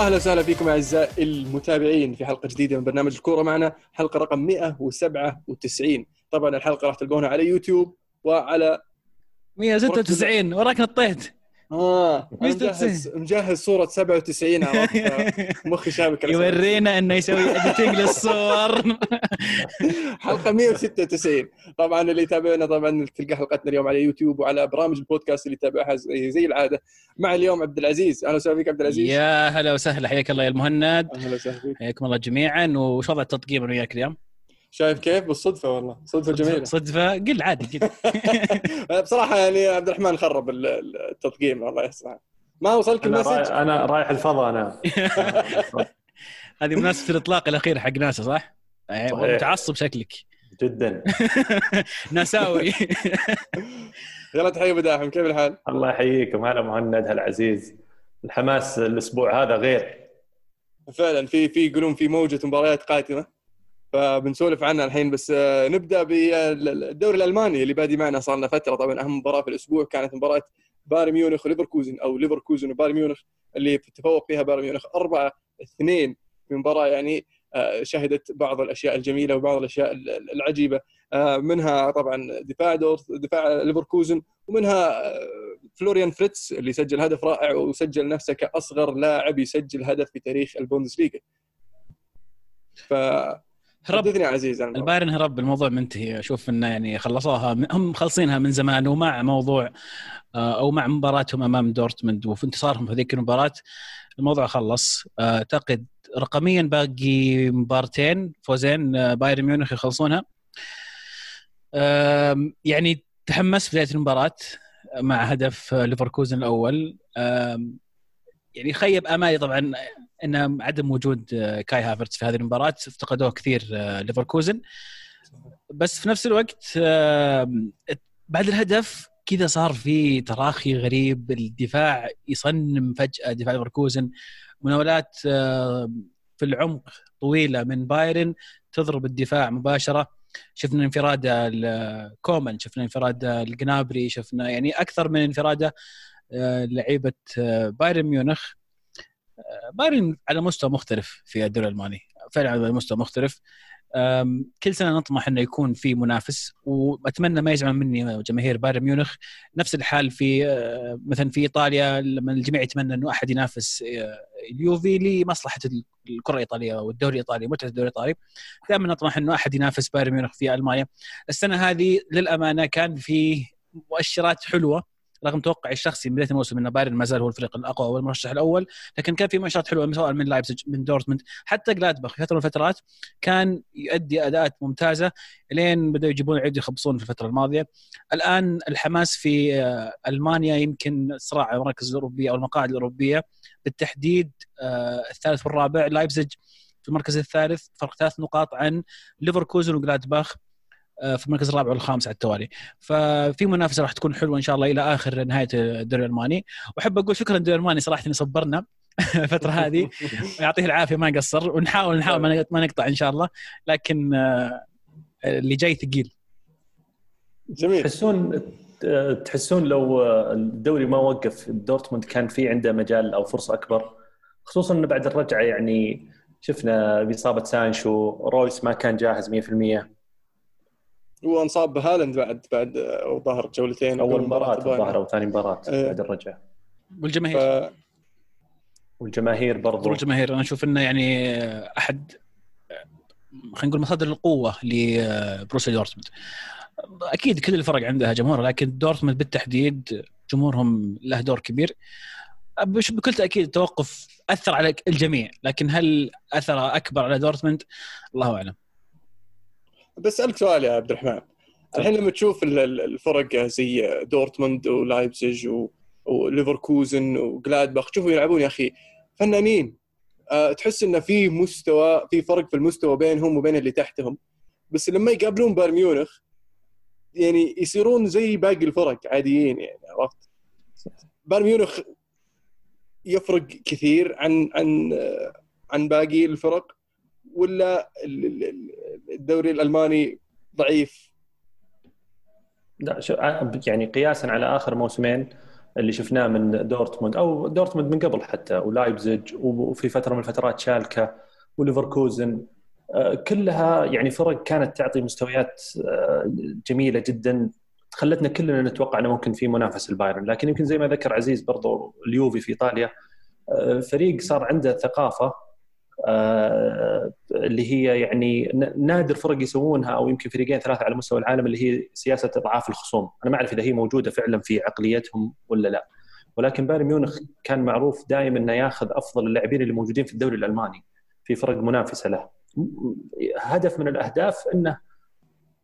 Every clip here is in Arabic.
أهلا وسهلا فيكم أعزائي المتابعين في حلقة جديدة من برنامج الكورة معنا حلقة رقم 197 طبعا الحلقة راح تلقونها على يوتيوب وعلى 196 وراك نطيت. آه مجهز مجهز صورة 97 عرفت؟ مخي شابك يورينا إنه يسوي editing للصور. حلقة 196 طبعا اللي يتابعنا طبعا تلقى حلقتنا اليوم على يوتيوب وعلى برامج البودكاست اللي يتابعها زي, زي العادة. مع اليوم عبد العزيز. أهلا وسهلا فيك عبد العزيز. يا هلا وسهلا. حياك الله يا المهند. أهلا وسهلا فيك. حياكم الله جميعا. وش وضع التطقيم أنا وياك اليوم؟ شايف كيف؟ بالصدفه والله. صدفة جميلة. صدفة؟ قل عادي قل. بصراحة يعني عبد الرحمن خرب ال- ال- التطقيم الله يسمع ما وصلك أنا المسج رايح أنا رايح الفضاء أنا. هذه مناسبة الإطلاق الأخير حق ناسا صح؟ متعصب شكلك. جدا. ناساوي. يلا تحية ابو داحم كيف الحال؟ الله يحييكم هلا مهند هلا عزيز. الحماس الأسبوع هذا غير. فعلا في في يقولون في موجة مباريات قادمه فبنسولف عنها الحين بس آه، نبدأ بالدوري الألماني اللي بادي معنا صار لنا فترة. طبعا أهم مباراة في الأسبوع كانت مباراة بايرن ميونخ وليفركوزن أو ليفركوزن وبايرن ميونخ اللي تفوق فيها بايرن ميونخ 4 2 في مباراة يعني آه، شهدت بعض الأشياء الجميلة وبعض الأشياء ال- ال- العجيبة. آه، منها طبعا دفاع دورت دفاع ليفركوزن ومنها آه، فلوريان فيرتز اللي سجل هدف رائع وسجل نفسه كأصغر لاعب يسجل هدف في تاريخ البوندسليغا. ف هرب. حدثني عزيز عن. البايرن هرب الموضوع منتهي. أشوف إنه يعني خلصوها هم مخلصينها من زمان ومع موضوع آه، أو مع مباراتهم أمام دورتموند وفي انتصارهم في ذيك المباراة. الموضوع خلص. آه، أعتقد رقميا باقي مبارتين فوزين آه، بايرن ميونخ يخلصونها. يعني تحمس في بداية المباراة مع هدف ليفركوزن الأول. يعني خيب أمالي طبعا. إن عدم وجود آه، كاي هافرتس في هذه المباراة افتقدوه كثير آه، ليفركوزن. بس في نفس الوقت بعد الهدف كذا صار في تراخي غريب. الدفاع يصنم فجأة دفاع ليفركوزن. مناولات في العمق طويلة من بايرن تضرب الدفاع مباشرة. شفنا انفراده لكومان شفنا انفراده الجنابري شفنا يعني أكثر من انفرادة آه، لعيبة بايرن ميونخ. بايرن على مستوى مختلف في الدوري الألماني. فعلا على مستوى مختلف. كل سنة نطمح إنه يكون في منافس وأتمنى ما يزعل مني جماهير بايرن ميونخ. نفس الحال في آه، مثلا في إيطاليا لما الجميع يتمنى إنه أحد ينافس آه، اليوفي لمصلحة الكرة الإيطالية والدوري الإيطالي متعة الدوري الإيطالي. دائما نطمح إنه أحد ينافس بايرن ميونخ في ألمانيا. السنة هذه للأمانة كان في مؤشرات حلوة. رغم توقعي الشخصي من بداية الموسم إن بايرن ما زال هو الفريق الأقوى والمرشح الأول لكن كان في مؤشرات حلوة سواء من لايبزيج من دورتموند حتى جلادباخ في فترة من الفترات كان يؤدي أداءات ممتازة لين بدأوا يجيبون يعيدوا يخبصون في الفترة الماضية. الآن الحماس في آه، ألمانيا يمكن صراع المراكز الأوروبية أو المقاعد الأوروبية بالتحديد آه، الثالث والرابع لايبزيج في المركز الثالث فرق ثلاث نقاط عن ليفركوزن وجلادباخ. في المركز الرابع والخامس على التوالي. ففي منافسة راح تكون حلوة إن شاء الله إلى آخر نهاية الدوري الألماني. وأحب أقول شكرا للدوري الألماني صراحة إنه صبرنا الفترة هذه. ويعطيه العافية ما قصر. ونحاول نحاول ما نقط- ما نقطع إن شاء الله. لكن آه، اللي جاي ثقيل. جميل. تحسون تحسون لو الدوري ما وقف دورتموند كان في عنده مجال أو فرصة أكبر؟ خصوصا إنه بعد الرجعة يعني شفنا بإصابة سانشو رويس ما كان جاهز 100% هو انصاب بهالاند بعد بعد آه، ظهر جولتين أول مباراة. الظاهر أو ثاني مباراة إيه. بعد الرجعه والجماهير. ف... والجماهير برضو. والجماهير. أنا أشوف إنه يعني آه، أحد آه، خلينا نقول مصادر القوة لبروسيا دورتموند. أكيد كل الفرق عندها جمهور لكن دورتموند بالتحديد جمهورهم له دور كبير. بش- بكل تأكيد التوقف أثر على الجميع لكن هل اثر أكبر على دورتموند؟ الله أعلم. بسالك سؤال يا عبد الرحمن. الحين لما تشوف ال- ال- الفرق زي دورتموند ولايبزيج وليفركوزن وجلادباخ تشوفوا يلعبون يا أخي فنانين. أه تحس انه في مستوى في فرق في المستوى بينهم وبين اللي تحتهم. بس لما يقابلون بايرن ميونخ يعني يصيرون زي باقي الفرق عاديين يعني عرفت؟ بايرن ميونخ يفرق كثير عن عن آه، عن باقي الفرق. ولا ال- ال- ال- الدوري الألماني ضعيف؟ لا شو يعني قياسا على آخر موسمين اللي شفناه من دورتموند أو دورتموند من قبل حتى ولايبزيج وفي فترة من الفترات شالكا وليفركوزن. آه، كلها يعني فرق كانت تعطي مستويات آه، جميلة جدا. خلتنا كلنا نتوقع إنه ممكن في منافسه البايرن. لكن يمكن زي ما ذكر عزيز برضو اليوفي في إيطاليا آه، فريق صار عنده ثقافة اللي هي يعني نادر فرق يسوونها أو يمكن فريقين ثلاثة على مستوى العالم اللي هي سياسة إضعاف الخصوم، أنا ما أعرف إذا هي موجودة فعلا في عقليتهم ولا لا. ولكن بايرن ميونخ كان معروف دائما إنه ياخذ أفضل اللاعبين اللي موجودين في الدوري الألماني في فرق منافسة له. هدف من الأهداف إنه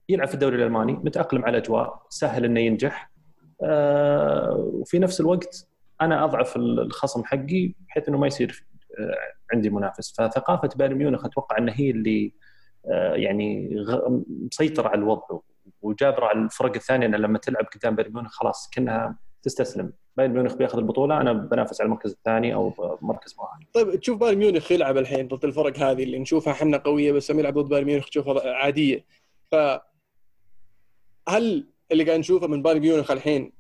يلعب في الدوري الألماني متأقلم على الأجواء سهل إنه ينجح آه، وفي نفس الوقت أنا أضعف الخصم حقي بحيث إنه ما يصير آه، عندي منافس. فثقافة بايرن ميونخ أتوقع ان هي اللي آه، يعني مسيطرة على الوضع وجابرة على الفرق الثانية انه لما تلعب قدام بايرن ميونخ خلاص كأنها تستسلم. بايرن ميونخ بياخذ البطولة أنا بنافس على المركز الثاني أو مركز مؤهل طيب تشوف بايرن ميونخ يلعب الحين ضد الفرق هذه اللي نشوفها إحنا قوية بس لما يلعب ضد بايرن ميونخ تشوفها عادية. ف هل اللي قاعد نشوفه من بايرن ميونخ الحين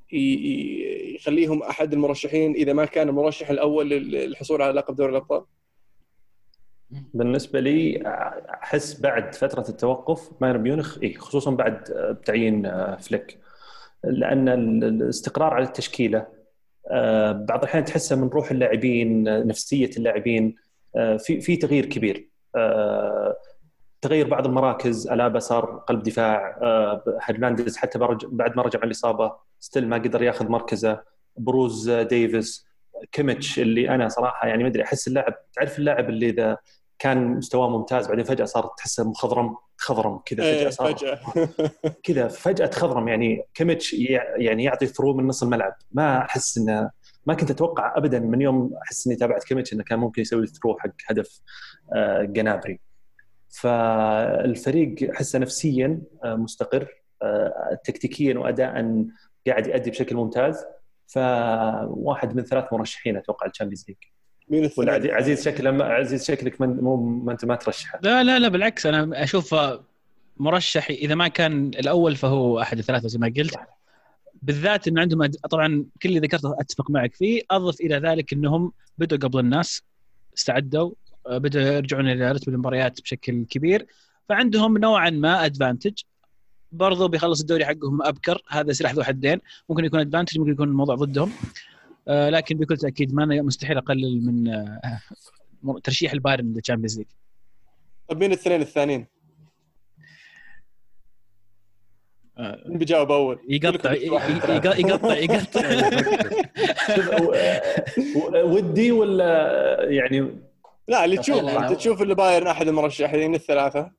يخليهم أحد المرشحين إذا ما كان المرشح الأول للحصول على لقب دوري الأبطال؟ بالنسبة لي أحس بعد فترة التوقف بايرن ميونخ اي خصوصا بعد تعيين آه، فليك لأن الاستقرار على التشكيلة آه، بعض الأحيان تحسه من روح اللاعبين نفسية اللاعبين آه، في في تغيير كبير تغير بعض المراكز ألابا صار قلب دفاع هرنانديز حتى بعد ما رجع من الإصابة still ما قدر ياخذ مركزه. بروز ديفيس كيميتش اللي أنا صراحة يعني ما أدري أحس اللاعب تعرف اللاعب اللي إذا كان مستواه ممتاز بعدين فجأة صار تحسه مخضرم تخضرم كذا إيه، فجأة صار فجأة. كذا فجأة تخضرم. يعني كيميتش يعني يعطي through من نص الملعب. ما أحس إنه ما كنت أتوقع ابدا من يوم أحس إني تابعت كيميتش إنه كان ممكن يسوي through حق هدف آه، جنابري. فالفريق احسه نفسيا آه، مستقر آه، تكتيكيا واداء قاعد يؤدي بشكل ممتاز. فواحد من ثلاث مرشحين أتوقع ال Champions League. مين الثاني؟ عزيز شكله عزيز شكلك من مو ما أنت ما ترشحه. لا لا لا بالعكس أنا أشوف مرشح إذا ما كان الأول فهو أحد الثلاثة زي ما قلت. بالذات إنه عندهم طبعا كل اللي ذكرته أتفق معك فيه. أضف إلى ذلك إنهم بدوا قبل الناس استعدوا. بدأوا يرجعون إلى رتم المباريات بشكل كبير. فعندهم نوعا ما ادفانتج برضو بيخلص الدوري حقهم أبكر. هذا سلاح ذو حدين. ممكن يكون ادفانتج ممكن يكون الموضوع ضدهم. آه لكن بكل تأكيد ما مستحيل أقلل من آه ترشيح البايرن لل Champions League. طيب مين الاثنين الثانيين؟ مين بيجاوب أول؟ يقطع يقطع يقطع. يقطع ودي ولا يعني لا اللي تشوف انت تشوف اللي بايرن أحد المرشحين الثلاثة.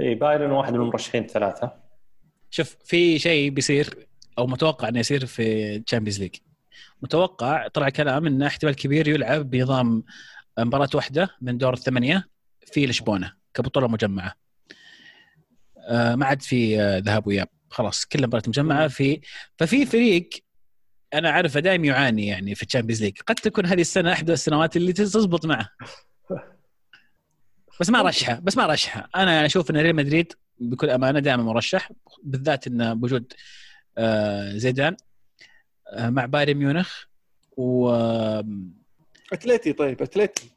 إي بايرن واحد من المرشحين الثلاثة. شوف في شيء بيصير أو متوقع إنه يصير في Champions League متوقع طلع كلام انه احتمال كبير يلعب بنظام مباراة واحدة من دور الثمانية في لشبونة كبطولة مجمعة. آه، ما عاد في آه، ذهاب وإياب. خلاص كل مباراة مجمعة في ففي فريق أنا عارفه دائما يعاني يعني في ال Champions League قد تكون هذه السنة احدى السنوات اللي تزبط معه. بس ما رشحه بس ما رشحه. أنا أشوف إن ريال مدريد بكل أمانة دائما مرشح بالذات انه بوجود آه، زيدان آه، مع بايرن ميونخ و أتليتي طيب أتليتي.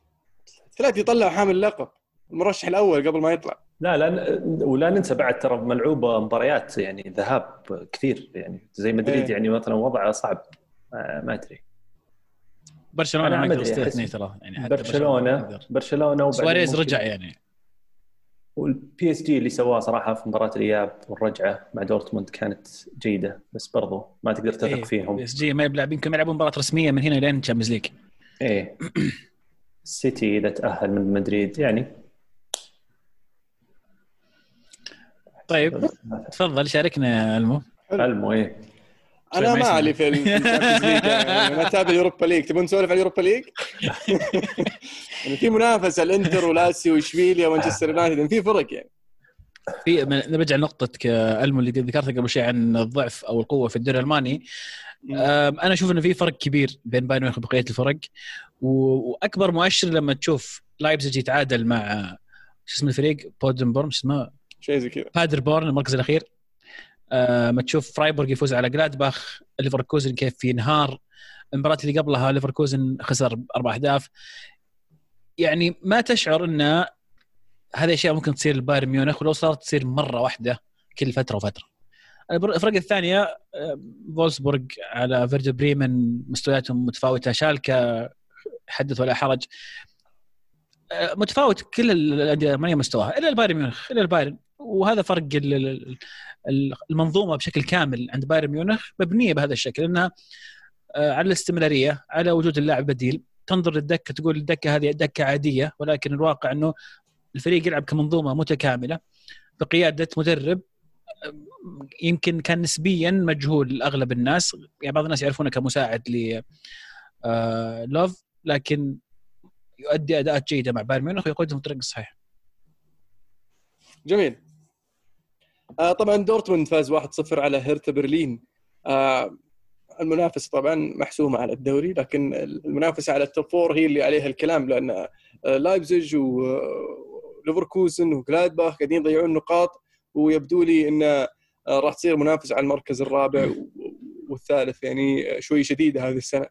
أتليتي طلع حامل لقب المرشح الأول قبل ما يطلع. لا لا ولا ننسى بعد ترى ملعوبة مباريات يعني ذهاب كثير يعني زي مدريد إيه. يعني مثلا وضعه صعب. ما أدري. برشلونة ما يستثني ترى يعني برشلونة برشلونة سواريز رجع يعني. وال PSG اللي سواه صراحة في مباراة الإياب والرجعة مع دورتموند كانت جيدة بس برضو ما تقدر تثق إيه فيهم. PSG ما يلعب يمكن يلعبون مباراة رسمية من هنا لين Champions League إيه. السيتي إذا تأهل من مدريد يعني. طيب. تفضل شاركنا ألمو. ألمو إيه. أنا ما علي في ما أتابع ال Europa League. تبون نسولف على ال Europa League؟ يعني في منافسة الإنتر ولاسيو وإشبيليا ومانشستر يونايتد. يعني في فرق يعني. في نرجع لنقطة ألمو اللي ذكرتها قبل شوي عن الضعف أو القوة في الدوري الألماني. أنا أشوف إنه في فرق كبير بين بايرن ميونخ وبقية الفرق. وأكبر مؤشر لما تشوف لايبزيج يتعادل مع شو اسم الفريق؟ بودنبورن شو اسمه؟ شيء زي كذا. بادربورن المركز الأخير. آه ما تشوف فرايبورغ يفوز على جلادباخ ليفركوزن كيف في نهار المباراة اللي قبلها ليفركوزن خسر أربع أهداف. يعني ما تشعر إن هذه أشياء ممكن تصير لبايرن ميونخ ولو صارت تصير مرة واحدة كل فترة وفترة. الفرق الثانية آه، فولسبورغ على فيردر بريمن مستوياتهم متفاوتة. شالكا حدث ولا حرج. متفاوت كل الانديه الالمانيه مستواها؟ إلا البايرن ميونخ إلا البايرن. وهذا فرق المنظومة بشكل كامل عند بايرن ميونخ مبنية بهذا الشكل إنها آه، على الاستمرارية على وجود اللاعب بديل. تنظر للدكة تقول الدكة هذه دكة عادية ولكن الواقع إنه الفريق يلعب كمنظومة متكاملة بقيادة مدرب يمكن كان نسبيا مجهول لاغلب الناس. يعني بعض الناس يعرفونه كمساعد ل آه، لوف لكن يؤدي اداءات جيدة مع بايرن ميونخ ويقودهم الطريق الصحيح. جميل. آه طبعا دورتموند فاز 1-0 على هيرتا برلين. آه المنافس طبعا محسومة على الدوري لكن المنافسة على ال top four هي اللي عليها الكلام لأن آه، لايبزيج وليفركوزن وجلادباخ قاعدين يضيعون نقاط ويبدو لي انه آه، راح تصير منافسة على المركز الرابع والثالث يعني شوي شديدة هذه السنة.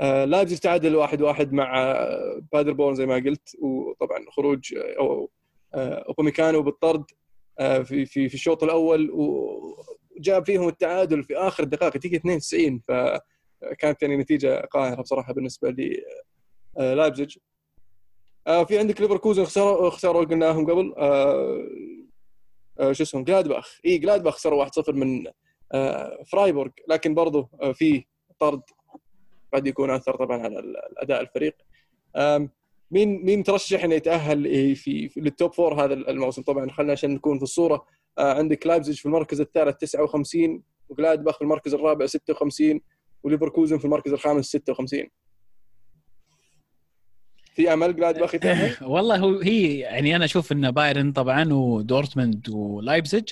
آه، لايبزيج تعادل واحد واحد مع بادر بورن زي ما قلت وطبعا خروج أو أوباميكانو بالطرد في في في الشوط الأول جاب فيهم التعادل في آخر الدقائق تيجي 92 فكانت يعني نتيجة قاهرة بصراحة بالنسبة آه، لايبزيج. آه، في عندك ليفركوزن خسروا خسروا قلناهم قبل آه، شو اسمهم جلادباخ. إي جلادباخ خسروا 1-0 من فرايبورغ لكن برضو في طرد قد يكون أثر طبعا على الأداء الفريق. مين مين ترشح إنه يتأهل في, في لل top four هذا الموسم؟ طبعا خلينا عشان نكون في الصورة. آه، عندك لايبزيج في المركز الثالث 59 وجلادباخ في المركز الرابع 56 وليفركوزن في المركز الخامس 56 في أمل جلادباخ يتأهل؟ والله هو هي يعني أنا أشوف إن بايرن طبعا ودورتموند ولايبزيج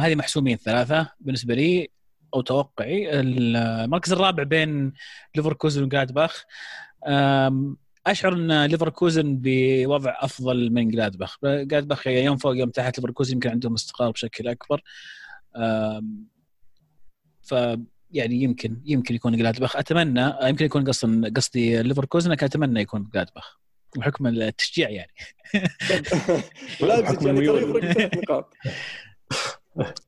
هذه محسومين ثلاثة بالنسبة لي. أو توقعي المركز الرابع بين ليفركوزن وجلادباخ. أشعر إن ليفركوزن بوضع أفضل من جلادباخ. جلادباخ يوم فوق يوم تحت ليفركوزن يمكن عندهم استقرار بشكل أكبر. ف يعني يمكن يمكن يكون جلادباخ. أتمنى يمكن يكون قصدي قصدي ليفركوزن لكن أتمنى يكون جلادباخ. بحكم التشجيع يعني. يعني نقاط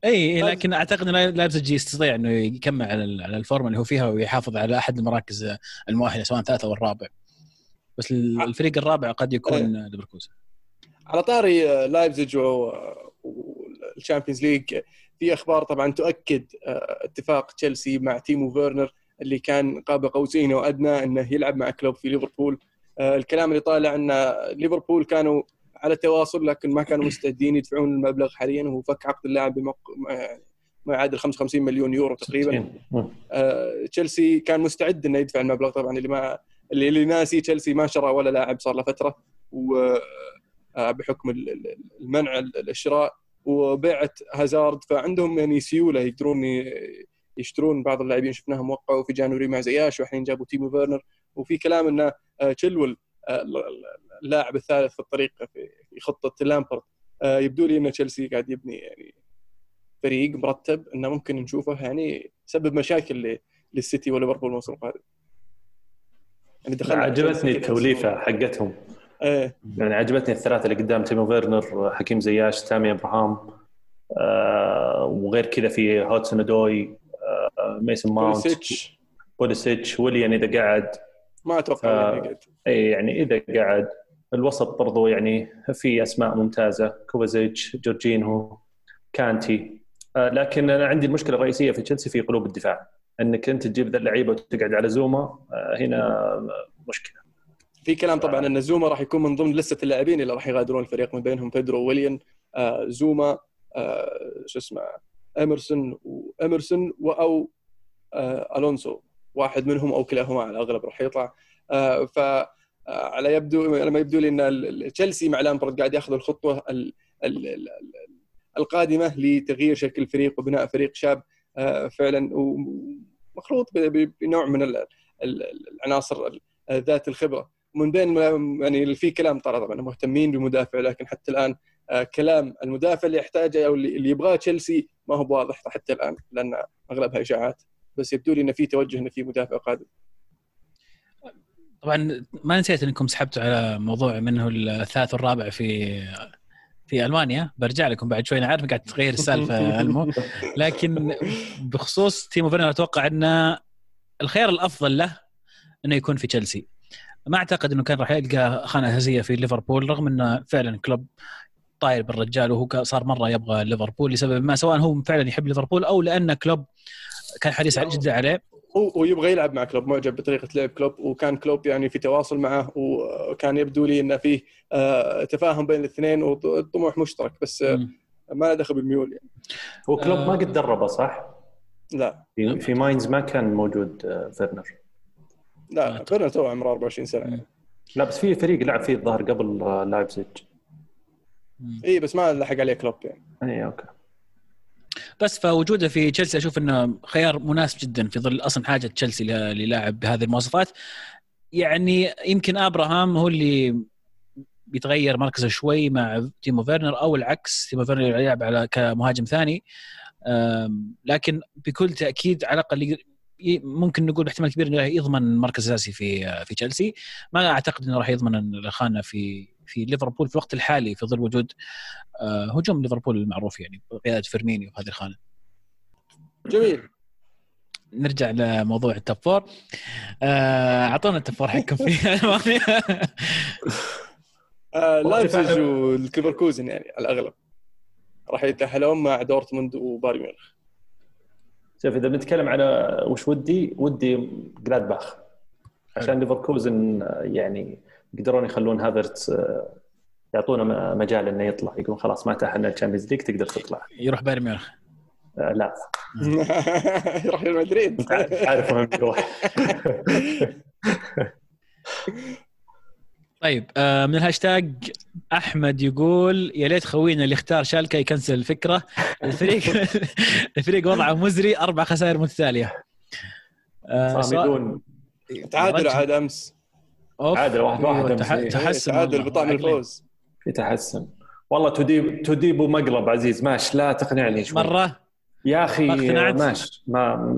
اي لكن أعتقد ان لايبزيج يستطيع إنه يكمل على الفورمة اللي هو فيها ويحافظ على أحد المراكز المؤهلة سواء ثالث أو الرابع. بس الفريق الرابع قد يكون إيه. ليفركوزن. على طاري آه، لايبزيج وال Champions League. في أخبار طبعا تؤكد آه، اتفاق تشيلسي مع تيمو فيرنر اللي كان قاب قوسين وأدنى إنه يلعب مع كلوب في ليفربول. آه، الكلام اللي طالع ان ليفربول كانوا على تواصل لكن ما كانوا مستعدين يدفعون المبلغ حاليا. وهو فك عقد اللاعب بمق... ما يعادل 55 مليون يورو تقريبا. تشيلسي كان مستعد إنه يدفع المبلغ. طبعا اللي ما اللي, اللي ناسي تشيلسي ما شرى ولا لاعب صار له فترة. وبحكم آه، المنع الشراء وبيعت هازارد. فعندهم يعني سيولة يقدرون يشترون بعض اللاعبين. شفناهم وقعوا في January مع زياش. والحين جابوا تيمو فيرنر. وفي كلام ان آه، تشيلويل آه، اللاعب الثالث في الطريق في خطة لامبرد يبدو لي إن تشيلسي قاعد يبني يعني فريق مرتب إنه ممكن نشوفه يعني يسبب مشاكل للسيتي وليفربول الموسم القادم. يعني دخلنا عجبتني التوليفة حقتهم. إيه. يعني عجبتني الثلاثة اللي قدام تيمو فيرنر حكيم زياش تامي إبراهام آه وغير كذا في هودسون أودوي آه ميسن ماونت بوليسيتش. بوليسيتش ويليان إذا قعد ما أتوقع آه إي يعني إذا قعد الوسط برضو يعني في أسماء ممتازة كوفازيتش جورجينهو كانتي. آه لكن أنا عندي المشكلة الرئيسية في تشيلسي في قلوب الدفاع إنك أنت تجيب ذا اللعيبة وتقعد على زوما آه، هنا مشكلة. في كلام طبعا إن زوما راح يكون من ضمن لستة اللاعبين اللي راح يغادرون الفريق من بينهم بيدرو ويليان آه، زوما شو اسمه اميرسون واميرسون أو ألونسو. واحد منهم أو كلاهما على الأغلب راح يطلع. ف على يبدو لما يبدو لي إن تشيلسي مع لامبرد قاعد ياخذ الخطوة القادمة لتغيير شكل الفريق وبناء فريق شاب فعلا مخلوط بنوع من العناصر ذات الخبرة. من بين يعني في كلام طلع طبعا مهتمين بمدافع لكن حتى الآن آه، كلام المدافع اللي يحتاجه أو اللي يبغاه تشيلسي ما هو واضح حتى الآن لأن أغلبها إشاعات. بس يبدو لي انه في توجه انه في مدافع قادم. طبعا ما نسيت إنكم سحبتوا على موضوع منه الثالث والرابع في في ألمانيا. برجع لكم بعد شوي أنا عارف قاعد تغير السالفة ألمو. لكن بخصوص تيمو فيرنر أتوقع إن الخيار الأفضل له إنه يكون في تشيلسي. ما أعتقد إنه كان راح يلقى خانة أساسية في ليفربول رغم إنه فعلا كلوب طاير بالرجال وهو صار مرة يبغى ليفربول لسبب ما سواء هو فعلا يحب ليفربول أو لأن كلوب كان حريص جدا عليه. هو يبغى يلعب مع كلوب معجب بطريقة لعب كلوب وكان كلوب يعني في تواصل معه وكان يبدو لي إنه فيه آه، تفاهم بين الاثنين وطموح مشترك بس آه، ما له دخل بالميول يعني. هو كلوب ما قد دربه صح؟ لا. في, في ماينز ما كان موجود فيرنر. لا فيرنر تو عمره 24 سنة يعني. لا بس في فريق لعب فيه الظاهر قبل لايبزيج. اي بس ما لحق عليه كلوب يعني. اي okay. بس فوجوده في تشيلسي أشوف إنه خيار مناسب جدا في ظل أصلا حاجة تشيلسي للاعب بهذه المواصفات. يعني يمكن أبراهام هو اللي بيتغير مركزه شوي مع تيمو فيرنر أو العكس تيمو فيرنر يلعب على كمهاجم ثاني. لكن بكل تأكيد على الأقل ممكن نقول باحتمال كبير إنه يضمن مركز أساسي في في تشيلسي. ما أعتقد إنه راح يضمن الخانه في في ليفربول في الوقت الحالي في ظل وجود آه، هجوم ليفربول المعروف يعني قياده فيرمينيو في هذه الخانة. جميل. نرجع لموضوع ال top four. آه، أعطونا ال top four حقكم في المانيا آه، لايبزيج وليفركوزن يعني على الأغلب. راح يتأهلون مع دورتموند وبايرن ميونخ. شوف إذا بنتكلم على وش ودي ودي جلادباخ عشان ليفركوزن يعني يقدرون يخلون هافرتس آه، يعطونا مجال إنه يطلع. يقولون خلاص ما تأهلنا ال Champions League تقدر تطلع. يروح بايرن ميونخ. آه لا. يروح ريال مدريد. عارف وين بيروح. طيب آه من الهاشتاج أحمد يقول يا ليت خوينا اللي اختار شالكة يكنسل الفكرة. الفريق الفريق وضعه مزري أربع خسائر متتالية. آه صامدون تعادل عاد أمس. تعادل واحد واحد تحسن تعادل بطعم الفوز. في تحسن والله تديب تديب مقلب عزيز. ماشي لا تقنعني شوي. مرة؟ يا أخي ماشي ما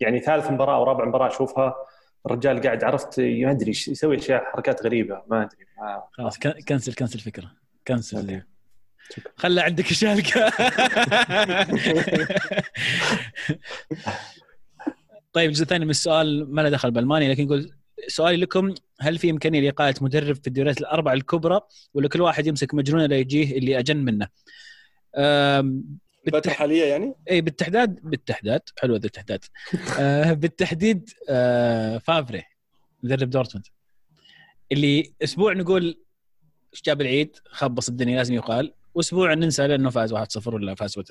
يعني ثالث مباراة أو رابع مباراة أشوفها الرجال قاعد عرفت ما أدري يسوي أشياء حركات غريبة ما أدري خلاص كنسل كنسل فكرة. كنسل خلى عندك شالكة. طيب الجزء الثاني من السؤال ما له دخل بألمانيا لكن يقول سؤالي لكم هل في إمكانية لاقاله مدرب في الدوريات الأربعة الكبرى ولا كل واحد يمسك مجنونه لا يجيه اللي أجن منه؟ بالتح... حاليا يعني؟ إي بالتحداد بالتحداد حلوة ذا التحداد آه بالتحديد آه فافري مدرب دورتموند اللي أسبوع نقول إيش جاب العيد خبص الدنيا لازم يقال وأسبوع ننسى لأنه فاز 1-0 ولا فاز 2-0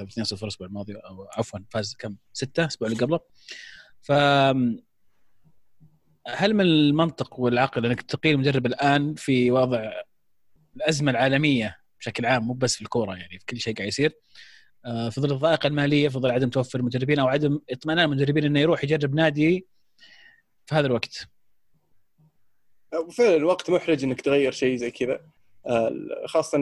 الأسبوع الماضي أو عفوا فاز كم؟ 6 الأسبوع اللي قبله ف هل من المنطق والعقل انك تقيل مدرب الآن في وضع الأزمة العالمية بشكل عام مو بس في الكورة يعني في كل شيء قاعد يصير؟ آه، في ظل الضائقة المالية في ظل عدم توفر المدربين أو عدم اطمئنان المدربين إنه يروح يجرب نادي في هذا الوقت؟ فعلا الوقت محرج إنك تغير شيء زي كذا. آه، خاصة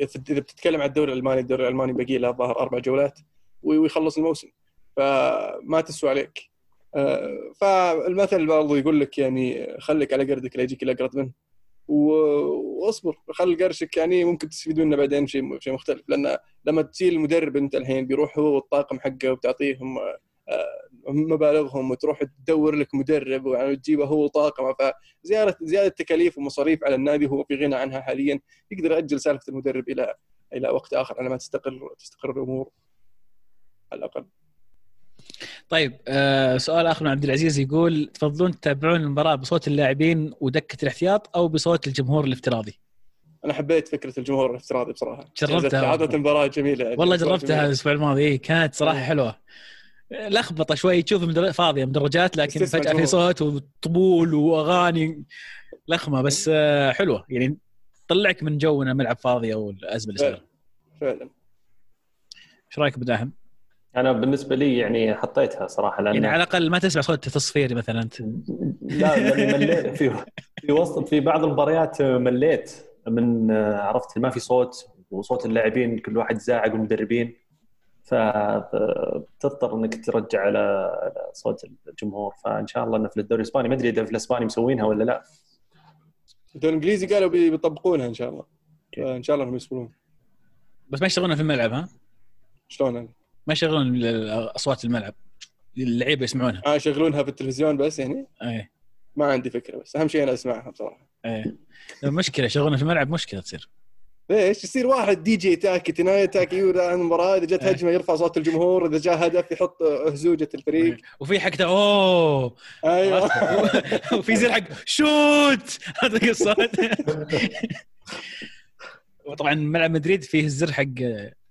إذا بتتكلم عن الدوري الألماني الدوري الألماني باقي له ظهر أربع جولات ويخلص الموسم. فما تسوى عليك. آه، فالمثل برضو يقول لك يعني خليك على قردك لا يجيك الاقرض منه. واصبر خل قرشك يعني ممكن تستفيدون منه بعدين شيء شيء مختلف. لأن لما تشيل المدرب أنت الحين بيروح هو والطاقم حقه وبتعطيهم آه، مبالغهم وتروح تدور لك مدرب وتجيبه هو وطاقمه. فزياده زيادة تكاليف ومصاريف على النادي هو في غنى عنها حاليا. يقدر يأجل سالفة المدرب إلى إلى وقت آخر على ما تستقر تستقر الأمور على الأقل. طيب آه سؤال آخر من عبد العزيز يقول تفضلون تتابعون المباراة بصوت اللاعبين ودكة الاحتياط أو بصوت الجمهور الافتراضي؟ أنا حبيت فكرة الجمهور الافتراضي بصراحة. جربتها عادة مباراة جميلة يعني والله جربتها الأسبوع الماضي. إيه كانت صراحة حلوة. لخبطة شوي تشوف مدر... فاضية مدرجات لكن فجأة في صوت وطبول وأغاني. لخمة بس آه، حلوة. يعني طلعك من جونا ملعب فاضيه والازمه اللي فعلا. فعلا. إيش رأيك بداهم؟ أنا بالنسبة لي يعني حطيتها صراحة لأن يعني على الأقل ما تسمع صوت تصفيري مثلا. أنت لا لاني مليت. في في وسط في بعض المباريات مليت. من عرفت ما في صوت وصوت اللاعبين كل واحد زاعق المدربين فبتضطر إنك ترجع على صوت الجمهور. فإن شاء الله إنه في الدوري الإسباني. ما أدري إذا في الإسباني مسوينها ولا لا. الدوري الإنجليزي قالوا بي- بيطبقونها إن شاء الله. إن شاء الله إنهم يصبرون بس ما يشتغلون في الملعب ها؟ شلون يعني؟ ما يشغلون اصوات الملعب اللعيبة يسمعونها. آه يشغلونها في التلفزيون بس يعني؟ إيه. ما عندي فكرة بس أهم شيء أنا أسمعها بصراحة. إيه. المشكلة يشغلونها في الملعب مشكلة تصير. ليش يصير؟ واحد دي جي تاكي تناية تاكي المباراه إذا جت إيه. هجمة يرفع صوت الجمهور إذا جاء هدف يحط هزوجة الفريق. وفي حق أوه! أيوه. وفي زي حق shoot! هذا الصوت وطبعا ملعب مدريد فيه الزر حق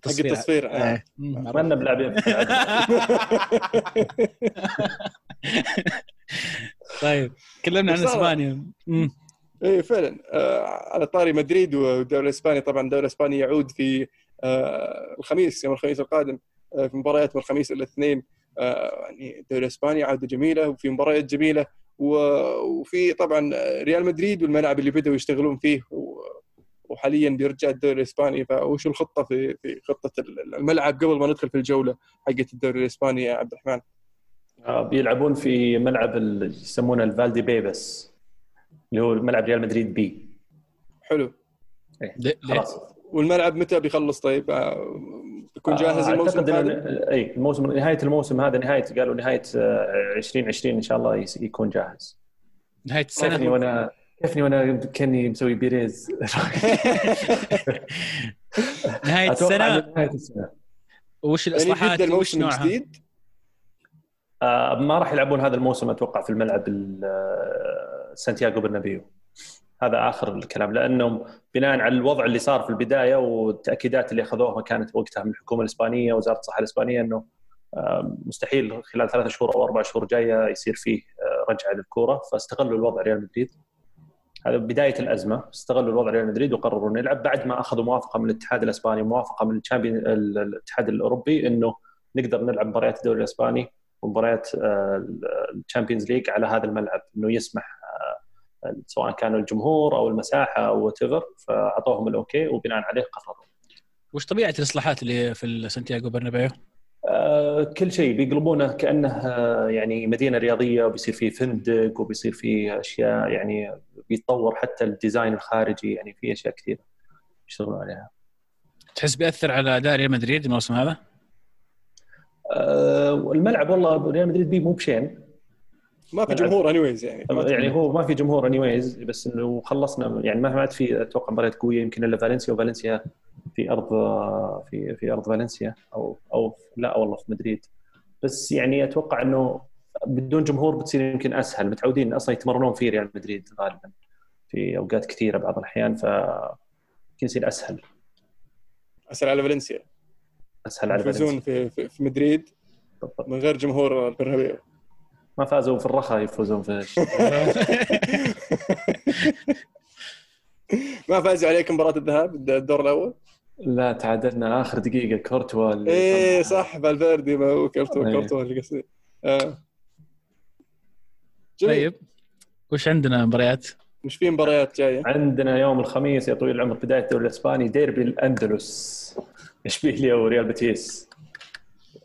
حق التصفير آه. إيه. بلاعبين. طيب تكلمنا عن إسبانيا. إيه فعلا آه على طاري مدريد والدوري الإسباني طبعا الدوري الإسباني يعود في آه الخميس يوم الخميس القادم آه في مباريات من الخميس إلى الاثنين آه يعني الدوري الاسباني عودة جميلة وفي مباريات جميلة وفي طبعا ريال مدريد والملعب اللي بدأوا يشتغلون فيه وحاليا بيرجع الدوري الإسباني. فوش الخطة في في خطة الملعب قبل ما ندخل في الجولة حقت الدوري الإسباني يا عبد الرحمن؟ آه، بيلعبون في ملعب ال- يسمونه الفالديبيباس اللي هو ملعب ريال مدريد B. حلو. ليه؟ خلاص. والملعب متى بيخلص طيب؟ آه، بيكون جاهز آه، الموسم أعتقد القادم إن- اي الموسم نهاية الموسم هذا نهايه قالوا نهاية آه، 2020 إن شاء الله يس- يكون جاهز. نهاية السنة وأنا كيفني وأنا كأني مسوي بيريز؟ نهاية السنة؟ نهاية السنة. وش يعني الإصلاحات؟ وش نوعها؟ الجديد آه، ما راح يلعبون هذا الموسم أتوقع في الملعب ال- آه، سانتياغو برنابيو. هذا آخر الكلام لأنهم بناء على الوضع اللي صار في البداية والتأكيدات اللي أخذوها كانت وقتها من الحكومة الإسبانية وزارة الصحة الإسبانية إنه آه، مستحيل خلال ثلاثة شهور أو أربع شهور جاية يصير فيه آه، رجعة للكورة فاستغلوا الوضع ريال مدريد. هذا بداية الأزمة استغلوا الوضع ريال مدريد وقرروا إنه يلعب. بعد ما أخذوا موافقة من الاتحاد الإسباني وموافقة من الاتحاد الأوروبي إنه نقدر نلعب مباريات الدوري الإسباني ومباريات ال Champions League على هذا الملعب. إنه يسمح آه، سواء كان الجمهور أو المساحة أو وات فأعطوهم ال okay وبناء عليه قرروا. وش طبيعة الإصلاحات اللي في سانتياغو برنابيو؟ آه، كل شيء بيقلبونه كأنه آه، يعني مدينة رياضية وبيصير فيه فندق وبيصير فيه أشياء يعني بيتطور حتى ال design الخارجي يعني في أشياء كثيرة يشتغلون عليها. تحس بيأثر على أداء ريال مدريد الموسم هذا؟ آه، الملعب والله ريال مدريد بيه مو بشين ما في. جمهور any يعني يعني هو ما في جمهور anyways بس إنه خلصنا يعني ما عاد في أتوقع مباريات قوية يمكن إلا فالنسيا وفالنسيا في أرض في في أرض فالنسيا أو أو لا والله في مدريد بس يعني أتوقع إنه بدون جمهور بتصير يمكن أسهل. متعودين أصلا يتمرنون في ريال مدريد غالبا في أوقات كثيرة بعض الأحيان ف يمكن يصير أسهل. اسال على فالنسيا. أسهل على فالنسيا. في, في, في مدريد بالضبط. من غير جمهور البرنابيو ما فازوا في الرخاء يفوزون في ما فازوا عليك مباراة الذهاب الدور الأول؟ لا تعادلنا آخر دقيقة. كورتوا إيه صح فالفيردي ما هو كورتوا إيه. كورتوا اللي قصدي. آه. جميل. طيب. وش عندنا مباريات؟ مش في مباريات جاية؟ عندنا يوم الخميس يا طويل العمر بداية الدوري الإسباني ديربي الأندلس. اشبيليا وريال بيتيس.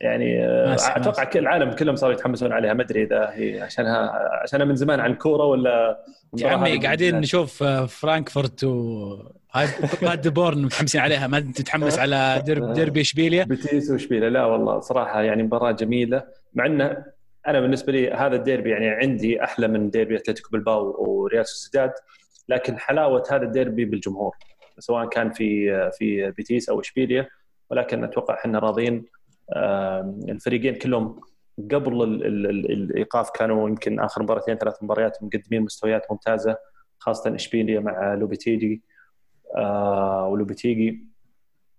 يعني آه،. أتوقع كل العالم كلهم صاروا يتحمسون عليها. ما أدري إذا هي عشانها عشانها من زمان عن كورة ولا يا عمي قاعدين نشوف آه، فرانكفورت و هاي بادربورن متحمسين عليها. ما تتحمس على ديربي إشبيليا؟ بيتيس وإشبيليا. لا والله صراحة يعني مباراة جميلة. مع إنه أنا بالنسبة لي هذا الديربي يعني عندي أحلى من ديربي أتلتيكو بالباو وريال سوسيداد لكن حلاوة هذا الديربي بالجمهور سواء كان في في بيتيس أو إشبيليا ولكن أتوقع إحنا راضيين الفريقين كلهم قبل ال ال ال الإيقاف كانوا يمكن آخر مباراتين ثلاث مباريات مقدمين مستويات ممتازة خاصة إشبيليا مع لوبيتيجي آه ولوبيتيجي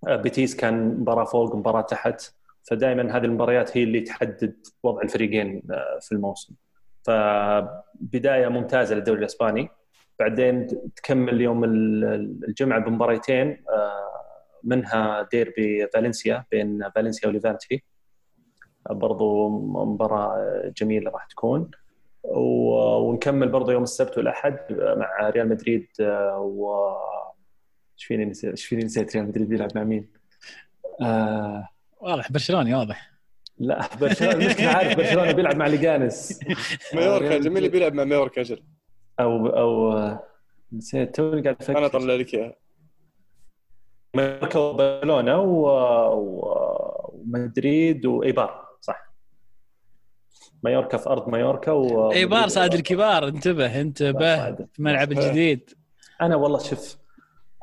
آه بيتيس كان مباراة فوق مباراه تحت. فدائما هذه المباريات هي اللي تحدد وضع الفريقين آه، في الموسم. فبداية ممتازة للدوري الإسباني. بعدين تكمل يوم ال- الجمعة بمباريتين آه، منها ديربي فالنسيا بين فالنسيا وليفانتي. برضو مباراة جميلة راح تكون. ونكمل برضو يوم السبت والأحد مع ريال مدريد آه، و إيش فيني نسيت إيش فيني نسيت ريال مدريد بيلعب مع مين؟ آه واضح برشلوني واضح. لا برشلونه المشكلة عارف برشلونه بيلعب مع ليجانس. مايوركا جميل اللي بيلعب مع مايوركا أجل. أو أو نسيت توني قاعد أفكر أنا اطلع لك إياها. مايوركا وبرشلونة و... و... ومدريد وإيبار صح. مايوركا في أرض مايوركا و إيبار صاد الكبار انتبه انتبه في الملعب الجديد أنا والله شوف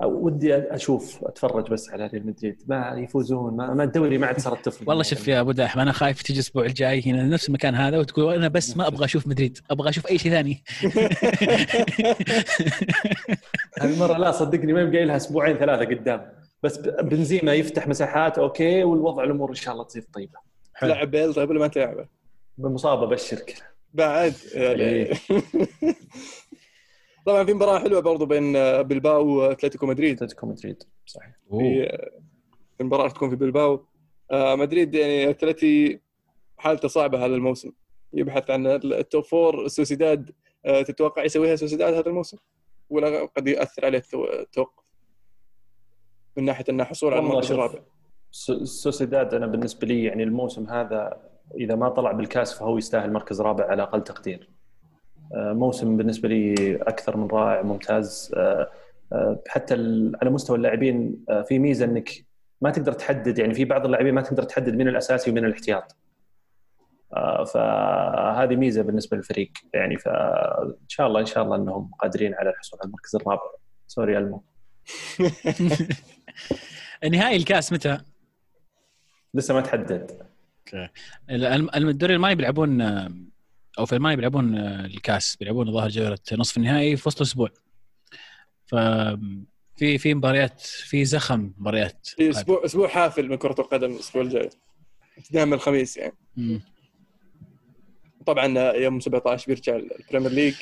ودي أشوف أتفرج بس على ريال مدريد. ما يفوزون ما, ما الدوري ما عاد صارت تفرق والله شوف يا أبو داحم أنا خايف تجي الأسبوع الجاي هنا نفس المكان هذا وتقول أنا بس ما أبغى أشوف مدريد أبغى أشوف أي شيء ثاني. هالمره لا صدقني ما يبقى لها أسبوعين ثلاثة قدام. بس بنزيما يفتح مساحات okay والوضع الأمور إن شاء الله تصير طيبة. تلعب بيل طيب ولا ما تلعبه؟ بالمصابه بشرك بعد يعني. إيه. طبعا في مباراة حلوة برضو بين بلباو وأتلتيكو مدريد. أتلتيكو مدريد صحيح. في المباراه راح تكون في بلباو. آه، مدريد يعني أتلتي حالته صعبة هذا الموسم. يبحث عن التوب فور سوسيداد آه، تتوقع يسويها سوسيداد هذا الموسم؟ ولا قد ياثر عليه التو- التوقف؟ من ناحية إنه حصول على المركز. الرابع. سو- سوسيداد أنا بالنسبة لي يعني الموسم هذا إذا ما طلع بالكاس فهو يستاهل مركز رابع على أقل تقدير. آه، موسم بالنسبة لي أكثر من رائع ممتاز آه، آه، حتى على مستوى اللاعبين في ميزة إنك ما تقدر تحدد يعني في بعض اللاعبين ما تقدر تحدد من الأساسي ومن الاحتياط. فهذه ميزة بالنسبة للفريق يعني فان شاء الله إن شاء الله إنهم قادرين على الحصول على المركز الرابع. sorry ألمو نهائي الكاس متى؟ لسه ما تحدد ألم- الدوري الألماني بيلعبون أو في المانيا بيلعبون الكاس بيلعبون ظاهر جولة نصف النهائي في وسط الأسبوع. ف في في مباريات في زخم مباريات. في أسبوع أسبوع حافل من كرة القدم الأسبوع الجاي. دائما الخميس يعني. مم. طبعا يوم 17 بيرجع ال Premier League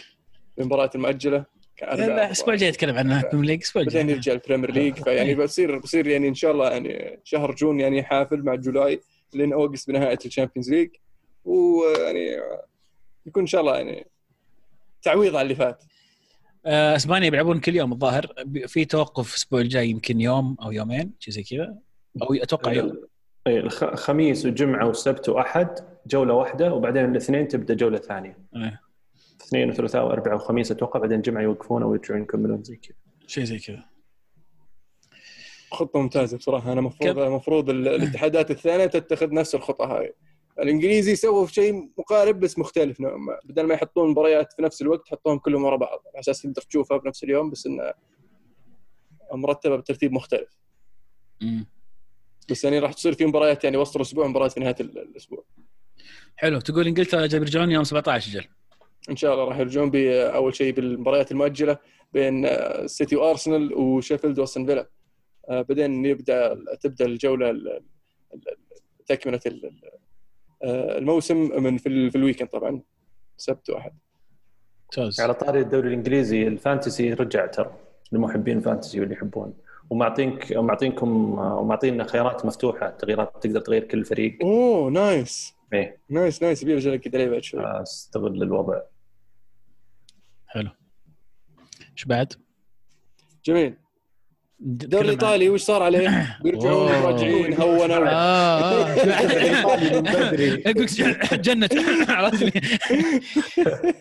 المباريات المؤجلة. الأسبوع الجاي اتكلم عنها Premier League الأسبوع بعدين الجاي. يرجع ال Premier League. فيعني بصير بصير يعني إن شاء الله يعني شهر June يعني حافل مع July لين August بنهاية ال Champions League. ويعني يكون إن شاء الله يعني تعويض على اللي فات. آه، أسبانيا بيلعبون كل يوم الظاهر. في توقف الأسبوع الجاي يمكن يوم أو يومين شيء زي كذا. أو أتوقع يوم. إيه، الخ- خميس وجمعة والسبت وأحد جولة واحدة وبعدين الاثنين تبدأ جولة ثانية. إيه، اثنين وثلاثاء وأربعاء وخميس أتوقع بعدين جمعة يوقفون ويرجعون يكملون زي كذا. شيء زي كذا. خطة ممتازة بصراحة. أنا مفروض كم- المفروض ال- الاتحادات الثانية تتخذ نفس الخطة هاي. الإنجليزي سووا شيء مقارب بس مختلف. نوعا ما بدل ما يحطون مباريات في نفس الوقت حطوهم كلهم ورا بعض. على أساس تقدر تشوفها بنفس اليوم بس انها مرتبة بترتيب مختلف. مم. بس يعني راح تصير في مباريات يعني وسط الأسبوع مباريات في نهاية ال- الأسبوع. حلو. تقول إنجلترا بيرجعون يوم 17 June. إن شاء الله راح يرجعون باول شيء بالمباريات المؤجلة بين سيتي وأرسنال وشيفيلد وأستون فيلا. آه، بعدين يبدأ تبدأ الجولة ال- ال- تكملة الموسم من في, ال- في ال weekend طبعا سبت واحد. ممتاز. على طاري الدوري الإنجليزي ال fantasy رجع ترى لمحبين ال fantasy واللي يحبون. ومعطينك ومعطينكم ومعطينا خيارات مفتوحة تغييرات تقدر تغير كل فريق. أوه nice. إيه. nice nice. يبي ارجع لك كذا بعد شوي. استغل الوضع. حلو. إيش بعد؟ جميل. الدوري الايطالي وش صار عليه؟ بيرجعون. راجعين بدري. أقول جنة عرفت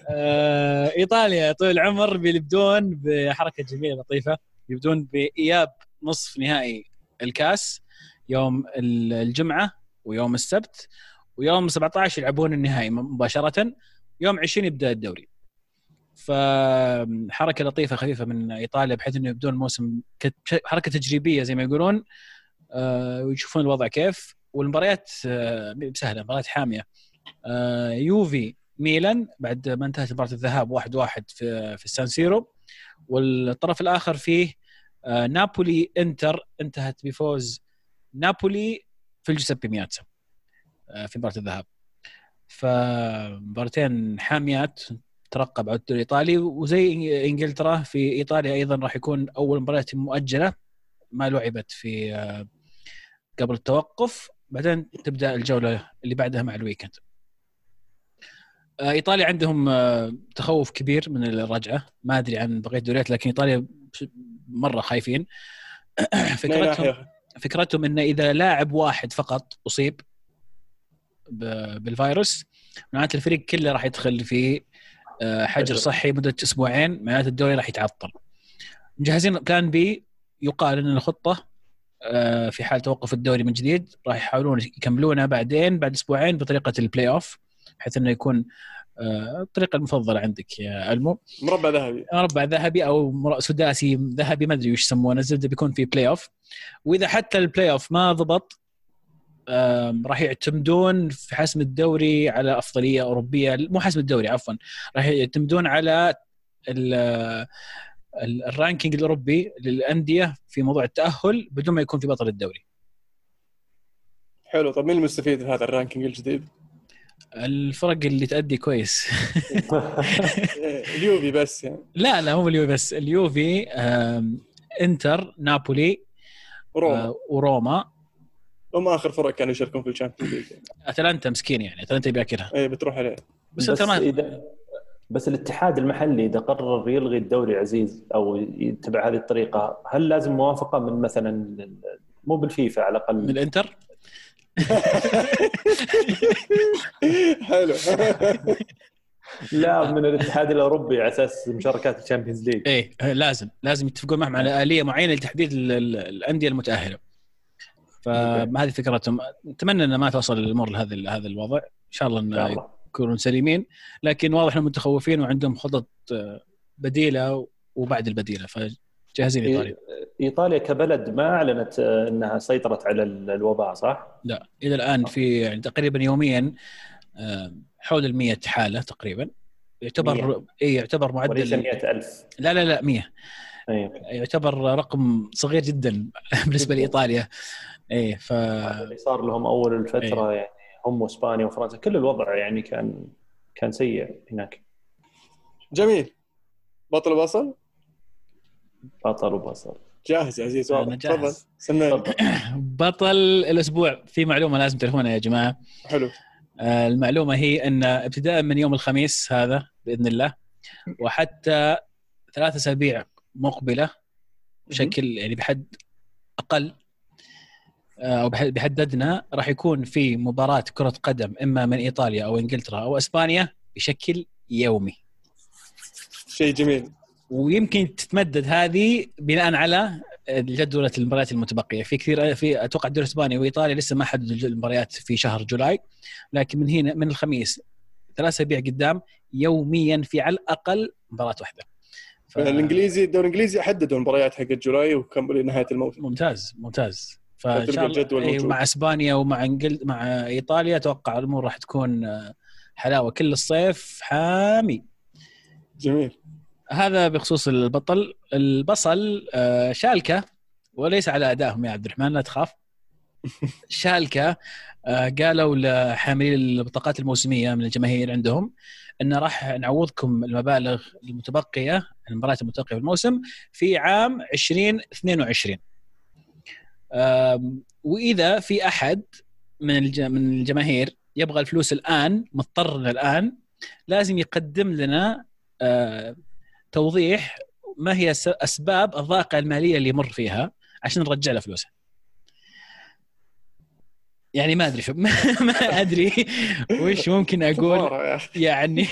آه، إيطاليا طول العمر بيبدون بحركة جميلة لطيفة يبدون بإياب نصف نهائي الكاس يوم ال- الجمعة ويوم السبت ويوم 17 يلعبون النهائي مباشرة يوم 20 يبدأ الدوري فحركة لطيفة خفيفة من إيطاليا بحيث إنه يبدون الموسم حركة تجريبية زي ما يقولون آه، ويشوفون الوضع كيف. والمباريات آه، سهلة مباريات حامية. آه، يوفي ميلان بعد ما انتهت مباراة الذهاب واحد واحد في في السان سيرو. والطرف الآخر فيه نابولي انتر انتهت بفوز نابولي في الجوزيبي مياتزا آه، في مباراة الذهاب. فمباراتين حاميات ترقب على الدوري الإيطالي وزي إنجلترا في إيطاليا أيضا راح يكون أول مباراة مؤجلة ما لعبت في آه، قبل التوقف. بعدين تبدأ الجولة اللي بعدها مع الويكند. آه، إيطاليا عندهم آه، تخوف كبير من الرجعة. ما أدري عن بقية الدوريات لكن إيطاليا مرة خايفين. فكرتهم؟ فكرتهم إنه إذا لاعب واحد فقط أصيب بالفيروس معناته الفريق كله راح يدخل في حجر حجر. صحي مدة أسبوعين معناته الدوري راح يتعطل. مجهزين plan B يقال إن الخطة آه، في حال توقف الدوري من جديد راح يحاولون يكملونها بعدين بعد أسبوعين بطريقة ال playoff بحيث إنه يكون آه، الطريقة المفضلة عندك يا المو مربع ذهبي. مربع ذهبي أو سداسي ذهبي ما أدري وش يسمونه الزبدة بيكون في playoff وإذا حتى ال playoff ما ضبط راح يعتمدون في حسم الدوري على أفضلية أوروبية مو حسم الدوري عفوا راح يعتمدون على ال- ال- ال ranking الأوروبي للأندية في موضوع التأهل بدون ما يكون في بطل الدوري. حلو. طب مين المستفيد في هذا ال ranking الجديد؟ الفرق اللي تأدي كويس. اليوفي بس يعني. لا لا مو اليوفي بس اليوفي إنتر نابولي روما آه، وروما. هم آخر فرق كانوا يشاركون في ال Champions League. أتلانتا مسكين يعني أتلانتا بياكلها اي بتروح عليه. بس, بس انت ما اذا بس الاتحاد المحلي إذا قرر يلغي الدوري عزيز أو يتبع هذه الطريقة هل لازم موافقة من مثلا مو بالفيفا على من الاقل الإنتر؟ حلو. لا من الاتحاد الأوروبي على أساس مشاركات ال Champions League. إيه لازم لازم يتفقون معهم على آلية معينة لتحديد ال- ال- الأندية المتأهلة. فهذه فكرتهم. نتمنى ان ما توصل الأمور لهذا هذا الوضع. إن شاء الله إن يكونون سليمين. لكن واضح إنهم متخوفين وعندهم خطط آه، بديلة وبعد البديلة فجاهزين ايطاليا إيطاليا كبلد ما أعلنت آه، إنها سيطرت على ال- الوباء صح؟ لا. إلى الآن في يعني تقريبا يوميا آه، حول ال 100 حالة تقريبا. يعتبر إي يعتبر وليس معدل 100000 لا لا لا 100 إي. يعتبر رقم صغير جدا بالنسبة. لإيطاليا. إيه ف اللي صار لهم أول الفترة يعني هم وإسبانيا وفرنسا. كل الوضع يعني كان كان سيء هناك. جميل. بطل وبصل بطل وبصل جاهز يا عزيز. تفضل. سمعني بطل الأسبوع. في معلومة لازم تعرفونها يا جماعة. حلو. آه، المعلومة هي أن ابتداء من يوم الخميس هذا بإذن الله وحتى ثلاث أسابيع مقبلة بشكل يعني بحد أقل أو بحد بحد ادنى راح يكون في مباراة كرة قدم إما من إيطاليا أو إنجلترا أو إسبانيا بشكل يومي. شيء جميل. ويمكن تتمدد هذه بناء على جدولة المباريات المتبقية. في كثير في أتوقع الدوري الإسباني وإيطاليا لسه ما حددوا المباريات في شهر جولاي. لكن من هنا من الخميس ثلاث أسابيع قدام يوميا في على الأقل مباراة واحدة. ف- الإنجليزي الدوري الإنجليزي حددوا المباريات حق جولاي وكملوا لنهاية الموسم. ممتاز ممتاز. فإن شاء الله إيه،. مع إسبانيا ومع انجل مع إيطاليا أتوقع الأمور راح تكون آه، حلاوة. كل الصيف حامي. جميل. هذا بخصوص البطل. البصل آه، شالكة وليس على أدائهم يا عبد الرحمن لا تخاف. شالكة آه، قالوا لحاملي البطاقات الموسمية من الجماهير عندهم إن راح نعوضكم المبالغ المتبقية المباريات المتبقية في الموسم في عام 2022 آم، وإذا في أحد من من الجماهير يبغى الفلوس الآن مضطر الآن لازم يقدم لنا توضيح ما هي أسباب الضائقة المالية اللي يمر فيها عشان نرجع له فلوسه. يعني ما أدري شو ما ما أدري وش ممكن أقول. يعني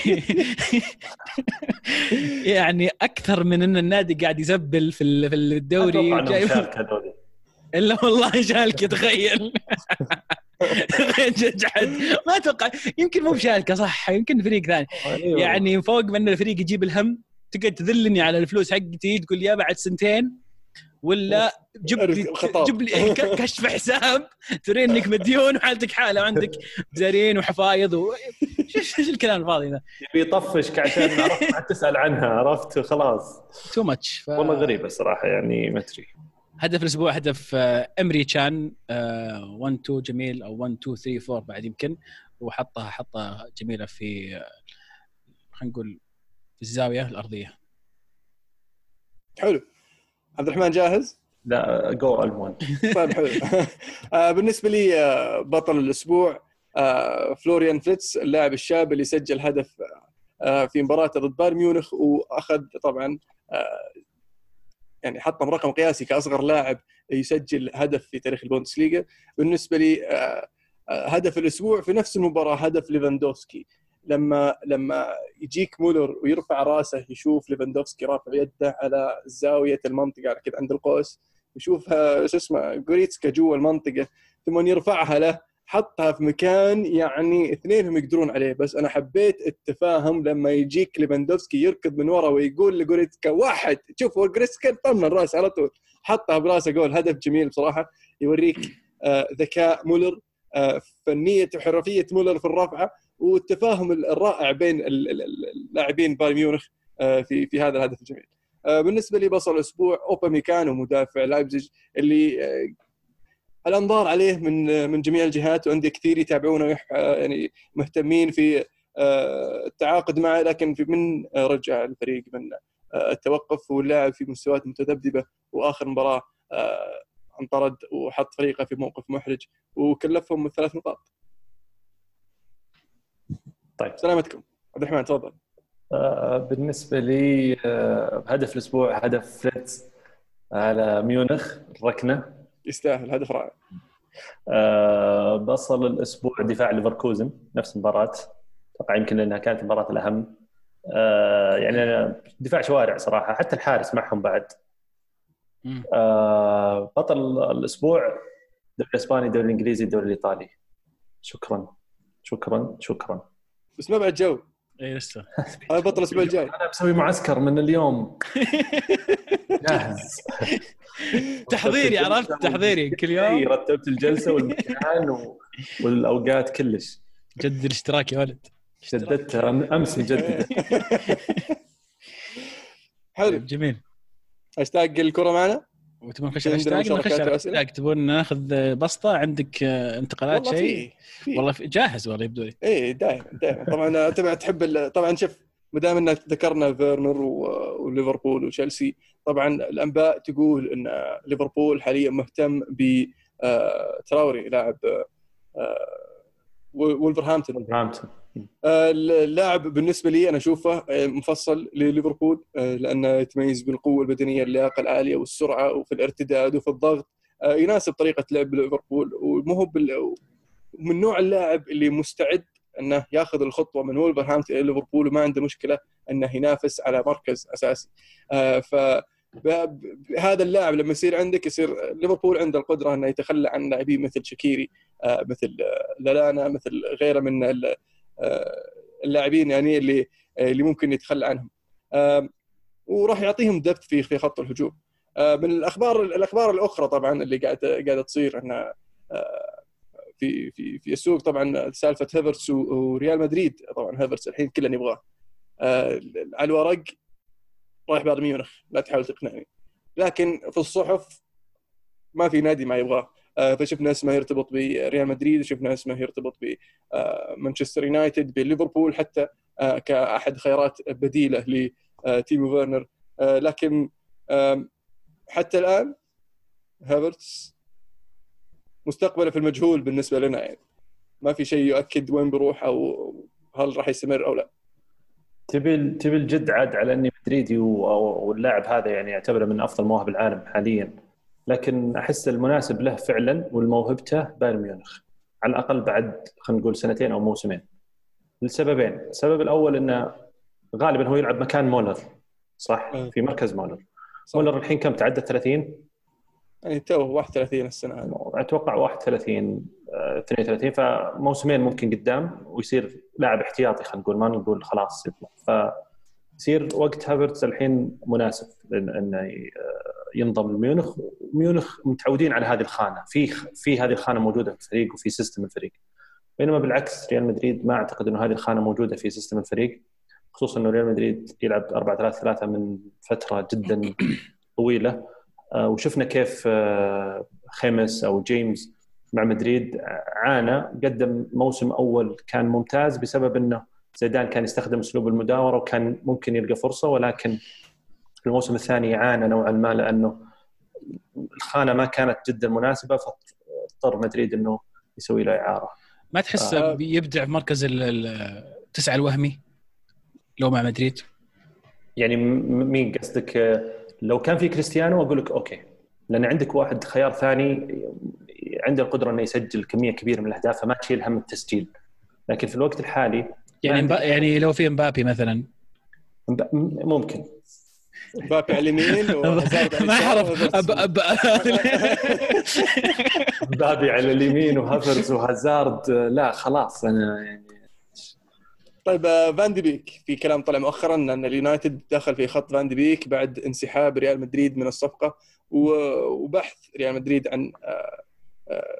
يعني أكثر من إن النادي قاعد يزبل في ال- في الدوري أتوقع إلا والله شالكه تخيل. جحد ما أتوقع يمكن مو بشالكه صح. يمكن فريق ثاني. أيوة. يعني فوق من الفريق يجيب الهم تقعد تذلني على الفلوس حقتي تقول يا بعد سنتين ولا جيب لي. جيب لي كشف حساب ترين انك مديون وحالتك حالة وعندك بزارين وحفايض و... إيش إيش الكلام الفاضي ذا. يبي يطفشك عشان عرفت ما تسأل عنها عرفت؟ خلاص. too much ف... والله غريبة صراحة يعني ما أدري. هدف الأسبوع هدف آه، إيمري تشان 1 2 جميل أو 1 2 3 4 بعد يمكن وحطها حطها جميلة في آه، خلينا نقول في الزاوية الأرضية. حلو. عبد الرحمن جاهز؟ لا جو المون طيب حلو. آه، بالنسبة لي بطل الأسبوع فلوريان فيتس اللاعب الشاب اللي سجل هدف في مباراته ضد بايرن ميونخ وأخذ طبعا يعني حطم رقم قياسي كأصغر لاعب يسجل هدف في تاريخ البوندسليغا. بالنسبة لي آه، آه، هدف الأسبوع في نفس المباراة هدف ليفاندوفسكي. لما لما يجيك مولر ويرفع رأسه يشوف ليفاندوفسكي رافع يده على زاوية المنطقة على كذا عند القوس يشوفها شو اسمه جوريتسكا جوا المنطقة ثم يرفعها له حطها في مكان يعني اثنينهم يقدرون عليه بس أنا حبيت التفاهم لما يجيك ليفاندوفسكي يركض من ورا ويقول لجوريتسكا واحد شوف جوريتسكا طمن الرأس على طول حطها برأسه جول هدف جميل بصراحة يوريك آه ذكاء مولر آه فنية وحرفية مولر في الرفعة والتفاهم الرائع بين اللاعبين بايرن ميونخ آه في في هذا الهدف الجميل. بالنسبة لي بطل الأسبوع اوبا ميكانو مدافع لايبزيج اللي الأنظار عليه من من جميع الجهات وعندي كثير يتابعونه يعني مهتمين في آه، التعاقد معه لكن في من رجع الفريق من آه، التوقف واللاعب في مستويات متذبذبة وآخر مباراة آه، انطرد وحط فريقه في موقف محرج وكلفهم من ثلاث نقاط. طيب سلامتكم عبد الرحمن تفضل. بالنسبة لي هدف الأسبوع هدف فريتز على ميونخ الركنه يستاهل هدف رائع. أه بصل الأسبوع دفاع ليفركوزن نفس المباراة. أتوقع يمكن لانها كانت المباراة الأهم. أه يعني دفاع شوارع صراحة حتى الحارس معهم بعد. أه بطل الأسبوع الدوري الإسباني الدوري الإنجليزي الدوري الإيطالي. شكرا شكرا شكرا. بس ما بعد جو. اي لسه. هذا بطل الأسبوع الجاي. أنا بسوي معسكر من اليوم. جاهز. تحضيري عرفت؟ تحضيري. كل يوم. رتبت الجلسة والمكان. والأوقات كلش. جدد الاشتراك يا ولد. جددت أمس مجدد حلو. جميل. هاشتاج الكرة معنا؟ وتبون نخش على الهاشتاج نخش على الهاشتاج تبون ناخذ بسطة؟ عندك انتقالات شيء؟ والله في جاهز والله يبدو لي. اي دائما دائما طبعا تبع تحب طبعا شوف ما دام إنك ذكرنا فيرنر وليفربول وتشيلسي طبعا الأنباء تقول إن ليفربول حاليا مهتم ب تراوري لاعب وولفرهامبتون. وولفرهامبتون. اللاعب بالنسبة لي أنا أشوفه مفصل لليفربول لأنه يتميز بالقوة البدنية اللياقة العالية والسرعة وفي الارتداد وفي الضغط يناسب طريقة لعب ليفربول. ومو من نوع اللاعب اللي مستعد إنه ياخذ الخطوة من وولفرهامبتون إلى ليفربول وما عنده مشكلة إنه ينافس على مركز أساسي. ف هذا اللاعب لما يصير عندك يصير ليفربول عنده القدرة إنه يتخلى عن لاعبين مثل شاكيري مثل لالانا مثل غيره من اللاعبين يعني اللي اللي ممكن يتخلى عنهم. وراح يعطيهم دبث في في خط الهجوم. من الأخبار الأخبار الأخرى طبعا اللي قاعدة قاعدة تصير انه في في في السوق طبعا سالفة هيفرتس وريال مدريد. طبعا هيفرتس الحين كلنا نبغاه على الورق رايح بايرن ميونخ لا تحاول تقنعني. لكن في الصحف ما في نادي ما يبغاه. فشفنا اسمه يرتبط بريال مدريد شفنا اسمه يرتبط بمانشستر يونايتد بليفربول حتى كأحد خيارات بديلة لتيمو فيرنر. لكن حتى الآن هافرتس مستقبله في المجهول بالنسبة لنا يعني. ما في شيء يؤكد وين بيروح أو هل راح يستمر أو لا. تبي تبي الجد عاد على أني مدريدي واللاعب هذا يعني يعتبره من أفضل مواهب العالم حاليا. لكن أحس المناسب له فعلا والموهبته بايرن ميونخ. على الأقل بعد خلينا نقول سنتين أو موسمين. لسببين. السبب الأول إنه غالبا هو يلعب مكان مولر صح؟ في مركز مولر. مولر الحين كم؟ تعدى 30 يعني تو 31 السنة هذه. أتوقع 31 32 فموسمين ممكن قدام ويصير لاعب احتياطي خلينا نقول. ما نقول خلاص. يطلع فيصير وقت هافرتس الحين مناسب إنه ينضم لميونخ. ميونخ متعودين على هذه الخانة. في في هذه الخانة موجودة في الفريق وفي system الفريق. بينما بالعكس ريال مدريد ما أعتقد إنه هذه الخانة موجودة في system الفريق. خصوصا إنه ريال مدريد يلعب 4 3 3 من فترة جدا طويلة. وشفنا كيف خيمس أو جيمس مع مدريد عانى قدم موسم أول كان ممتاز بسبب إنه زيدان كان يستخدم أسلوب المداورة وكان ممكن يلقى فرصة ولكن في الموسم الثاني عانى نوعا ما لأنه الخانة ما كانت جدا مناسبة فاضطر مدريد إنه يسوي له إعارة. ما تحس آه يبدع في مركز التسعه الوهمي لو مع مدريد؟ يعني مين قصدك؟ لو كان في كريستيانو أقول لك okay. لأن عندك واحد خيار ثاني عنده القدرة إنه يسجل كمية كبيرة من الأهداف فما تشيل هم التسجيل. لكن في الوقت الحالي يعني مبا... يعني لو في مبابي مثلا. مب- ممكن. مبابي على اليمين ما أعرف. مبابي على اليمين وهافرتس وهازارد لا خلاص أنا يعني. طيب آه، فان دي بيك. في كلام طلع مؤخرا أن اليونايتد دخل في خط فان دي بيك بعد انسحاب ريال مدريد من الصفقة و- وبحث ريال مدريد عن آه، آه،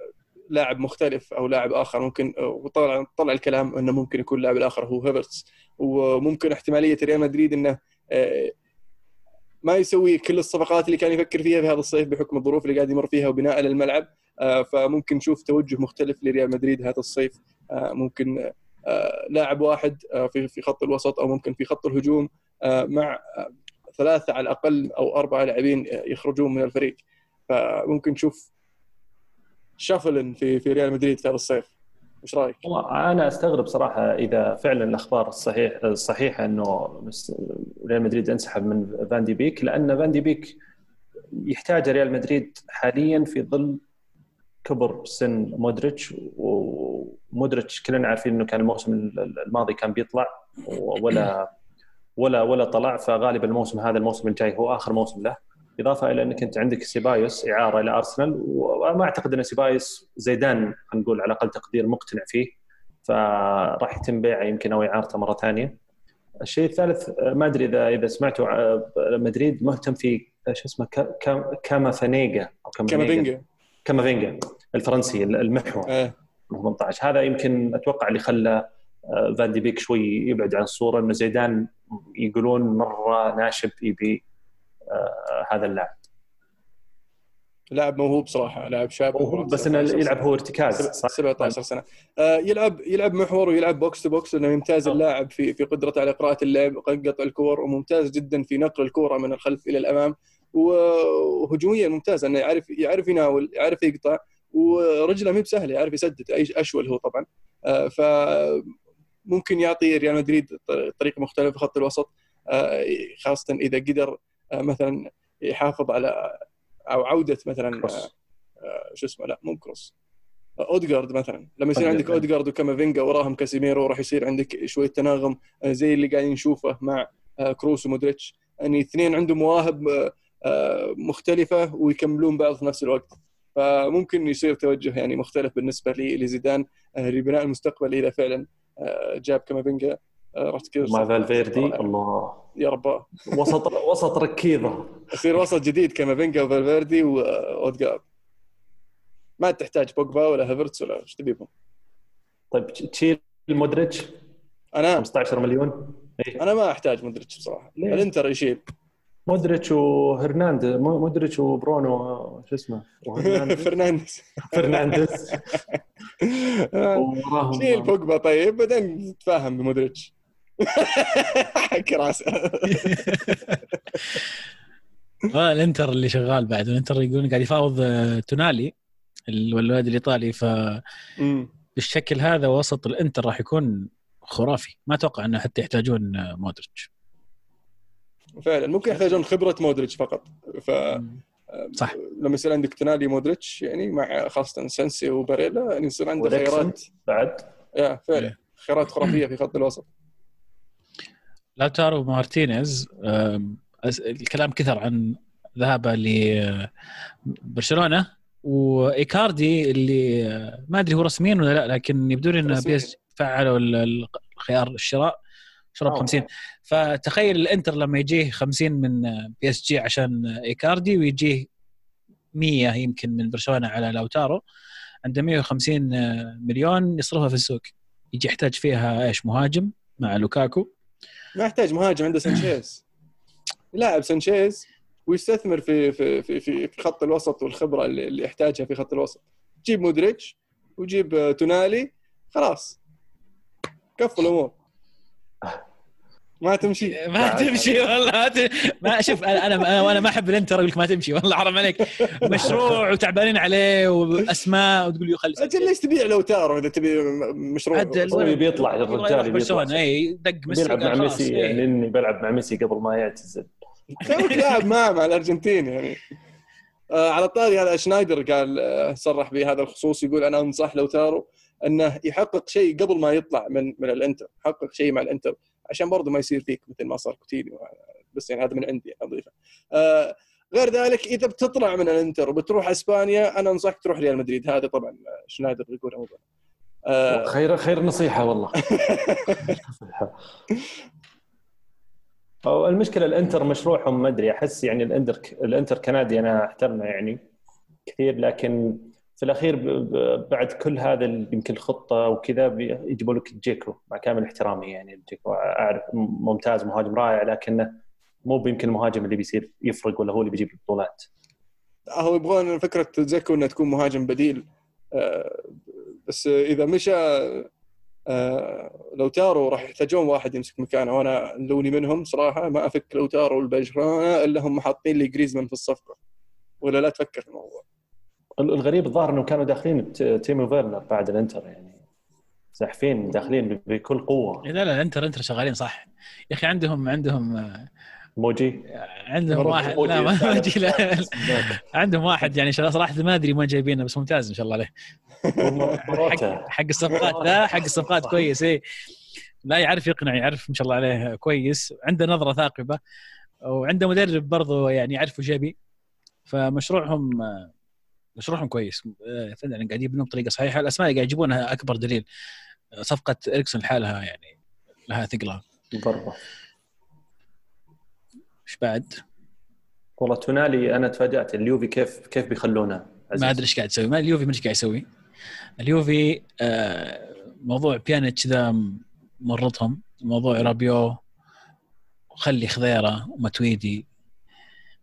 لاعب مختلف أو لاعب آخر ممكن آه، وطلع طلع الكلام إنه ممكن يكون اللاعب الآخر هو هافرتس. وممكن احتمالية ريال مدريد إنه آه، ما يسوي كل الصفقات اللي كان يفكر فيها في هذا الصيف بحكم الظروف اللي قاعد يمر فيها وبناء للملعب آه، فممكن نشوف توجه مختلف لريال مدريد هذا الصيف. ممكن لاعب واحد في في خط الوسط أو ممكن في خط الهجوم مع ثلاثة على الأقل أو أربعة لاعبين يخرجون من الفريق. فممكن نشوف شافلن في في ريال مدريد في هذا الصيف. إيش رأيك؟ أنا أستغرب صراحة إذا فعلا الأخبار الصحيح الصحيحة إنه ريال مدريد انسحب من فان دي بيك لأن فان دي بيك يحتاج ريال مدريد حاليا في ظل كبر سن مودريتش. ومودريتش كلنا عارفين إنه كان الموسم الماضي كان بيطلع ولا ولا ولا طلع فغالبا الموسم هذا الموسم الجاي هو آخر موسم له. اضافه إلى أنك أنت عندك سيبايوس إعارة إلى أرسنال وما أعتقد أن سيبايوس زيدان خلينا نقول على أقل تقدير مقتنع فيه فراح يتم بيعه يمكن أو إعارته مرة ثانية. الشيء الثالث ما أدري إذا إذا سمعتوا مدريد مهتم في شو اسمه كا- كا- كامافينجا أو كامافينجا كامافينجا الفرنسي المحور آه. 18 هذا يمكن أتوقع اللي خلى آه، فان دي بيك شوي يبعد عن الصورة إنه زيدان يقولون مرة ناشب يبي هذا اللاعب. لاعب موهوب صراحة لاعب شاب هو بس إنه يلعب هو ارتكاز صح؟ 17 سنة. آه، يلعب يلعب محور ويلعب box to box لأنه يمتاز آه. اللاعب في في قدرته على قراءه اللعب قطع الكور وممتاز جدا في نقل الكورة من الخلف إلى الأمام. وهجوميا ممتاز إنه يعرف يعرف يناول يعرف يقطع ورجله مب سهلة يعرف يسدد أي أشول هو طبعا. آه، ف ممكن يعطي ريال مدريد طريقه مختلفه في خط الوسط. آه، خاصة إذا قدر آه، مثلا يحافظ على أو عودة مثلا كروس. آه، شو اسمه لا مو كروس. اوديجارد مثلا. لما يصير. عندك اوديجارد وكامافينجا وراهم كاسيميرو راح يصير عندك شوية تناغم آه، زي اللي قاعدين نشوفه مع آه، كروس ومودريتش. يعني اثنين عندهم مواهب آه، آه، مختلفة ويكملون بعض في نفس الوقت. فممكن يصير توجه يعني مختلف بالنسبة لزيدان آه، لبناء المستقبل إذا فعلا آه، جاب كامافينجا. راح تصير مع فالفيردي. الله يا رب. وسط وسط ركيضة. يصير وسط جديد كامافينجا وفالفيردي واوديجارد ما تحتاج بوجبا ولا هافرتس ولا إيش تبيهم؟ طيب تشيل مودريتش؟ أنا؟ 15 مليون؟ إيه. أنا ما أحتاج مودريتش بصراحة. ليه؟ الإنتر يشيل. مودريتش وهرنانديز مو- مودريتش وبرونو شو اسمه؟ فرنانديز. فرنانديز. آه، شيل بوجبا طيب بعدين نتفاهم بمودريتش. حك راسه. آه، الانتر اللي شغال بعد. الانتر يقولون قاعد يفاوض آه، تونالي الولد الايطالي فبالشكل أمم. هذا وسط الانتر راح يكون خرافي. ما أتوقع إنه حتى يحتاجون آه، مودريتش. فعلا. ممكن يحتاجون خبرة مودريتش فقط. ف صح. لما يصير عندك تونالي مودريتش يعني مع خاصة سنسي وباريلا يعني يصير عندك واريكسن. خيارات. بعد. يا فعلا. إيه. خيارات خرافية في خط الوسط. لاتارو مارتينيز الكلام كثر عن ذهابه لبرشلونه وإيكاردي اللي آه، ما أدري هو رسميا ولا لا لكن يبدو لي إن بي إس جي فعلوا ال- ال- الخيار الشراء شراء ب آه. 50 فتخيل الإنتر لما يجيه 50 من بي إس جي عشان إيكاردي ويجيه 100 يمكن من برشلونة على لوتارو عنده 150 مليون يصرفها في السوق يجي يحتاج فيها إيش مهاجم مع لوكاكو ما يحتاج مهاجم عنده سانشيز. يلاعب سانشيز ويستثمر في في في في خط الوسط والخبرة اللي اللي يحتاجها في خط الوسط. جيب مودريتش وجيب آه، تونالي خلاص. كفوا الأمور. ما تمشي. ما تمشي والله. ما. ما شوف أنا أنا وأنا ما أحب الإنتر أقول لك ما تمشي والله حرام عليك. مشروع وتعبانين عليه وأسماء وتقول لي خلي أجل ليش تبيع لوتارو إذا تبي مشروع؟ عدل. هو يبي يطلع يروح الرجال يبي برشلونه يطلع. إي دق ميسي بيلعب مع ميسي. يعني إني بلعب مع ميسي قبل ما يعتزل توك لاعب معه مع الأرجنتين يعني. آه على الطاري هذا شنايدر قال آه صرح بهذا الخصوص يقول أنا أنصح لوتارو أنه يحقق شيء قبل ما يطلع من من الإنتر يحقق شيء مع الإنتر. عشان برضه ما يصير فيك مثل ما صار كوتينيو. بس يعني هذا من عندي أضيفه. آه غير ذلك إذا بتطلع من الإنتر وبتروح إسبانيا أنا أنصحك تروح ريال مدريد. هذا طبعا شنايدر يقول آه. خير خير نصيحة والله. أو المشكلة الإنتر مشروعهم ما أدري. أحس يعني الإنتر الإنتر كندي أنا أحترمه يعني كثير لكن في الأخير بعد كل هذا يمكن الخطة وكذا يجيبوا لك جيكو مع كامل احترامي يعني جيكو أعرف ممتاز مهاجم رائع لكنه مو يمكن المهاجم اللي بيصير يفرق ولا هو اللي بيجيب البطولات. هو يبغون فكرة زيكو إنه تكون مهاجم بديل. آه، بس إذا مشى آه، لوتارو راح يحتاجون واحد يمسك مكانه. وأنا لوني منهم صراحة ما أفك لوتارو البرشلونه إلا هم حاطين لي جريزمان في الصفقة. ولا لا تفكر في الموضوع. الغريب الظاهر إنهم كانوا داخلين تيمو فيرنر بعد الإنتر يعني زاحفين داخلين بكل قوة. لا لا الإنتر انتر شغالين صح. يا أخي عندهم عندهم آه، موجي؟ عندهم واحد لا ما موجي لا عندهم واحد يعني صراحة ما أدري وين جايبينه بس ممتاز ما شاء الله عليه. حق, حق الصفقات لا حق الصفقات كويس اي لا يعرف يقنع يعرف ما شاء الله عليه كويس. عنده نظرة ثاقبة وعنده مدرب برضه يعني يعرف وش يبي فمشروعهم مشروعهم كويس. فعلا قاعد يبنون بطريقه صحيحة. الأسماء اللي قاعد يجيبونها أكبر دليل. صفقة اريكسون لحالها يعني لها ثقلها. برضه إيش بعد؟ والله تونالي أنا تفاجأت. اليوفي كيف كيف بيخلونه؟ ما أدري إيش قاعد يسوي. ما اليوفي ما إيش قاعد يسوي. اليوفي آه، موضوع بيانيتش ذا مرضهم موضوع رابيو. وخلي خضيرة. وماتويدي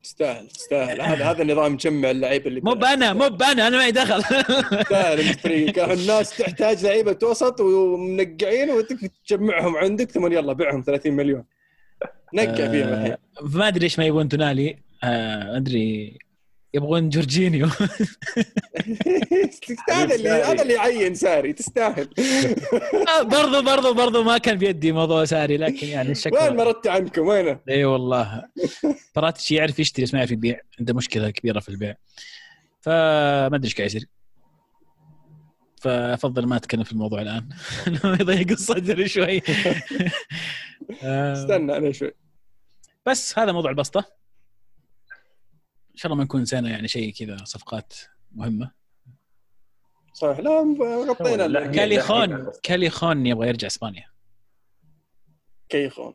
تستاهل تستاهل. هذا هذا النظام مجمع اللعيبة اللي مو بأنا مو بأنا أنا ما دخل. تستاهل الفريق الناس تحتاج لعيبة وسط ومنقعين وتجمعهم تجمعهم عندك ثم يلا بيعهم 30 مليون. نقع فيهم الحين. آه، ما أدري إيش ما يبون تونالي. آه أدري. يبغون جورجينيو. تستاهل. هذا اللي يعين ساري. تستاهل. برضو برضو برضو ما كان بيدي موضوع ساري لكن يعني الشكل وين مردت عنكم؟ وينه؟ إي والله. براتش يعرف يشتري بس ما يعرف يبيع عنده مشكلة كبيرة في البيع. فما أدري إيش قاعد يصير. فأفضل ما أتكلم في الموضوع الآن. يضيق الصدر شوي. استنى أنا شوي. بس هذا موضوع البسطة. إن شاء الله ما نكون نسينا يعني شيء كذا صفقات مهمة. صحيح. لا غطينا كاليخون كاليخون يبغى يرجع إسبانيا. كيخون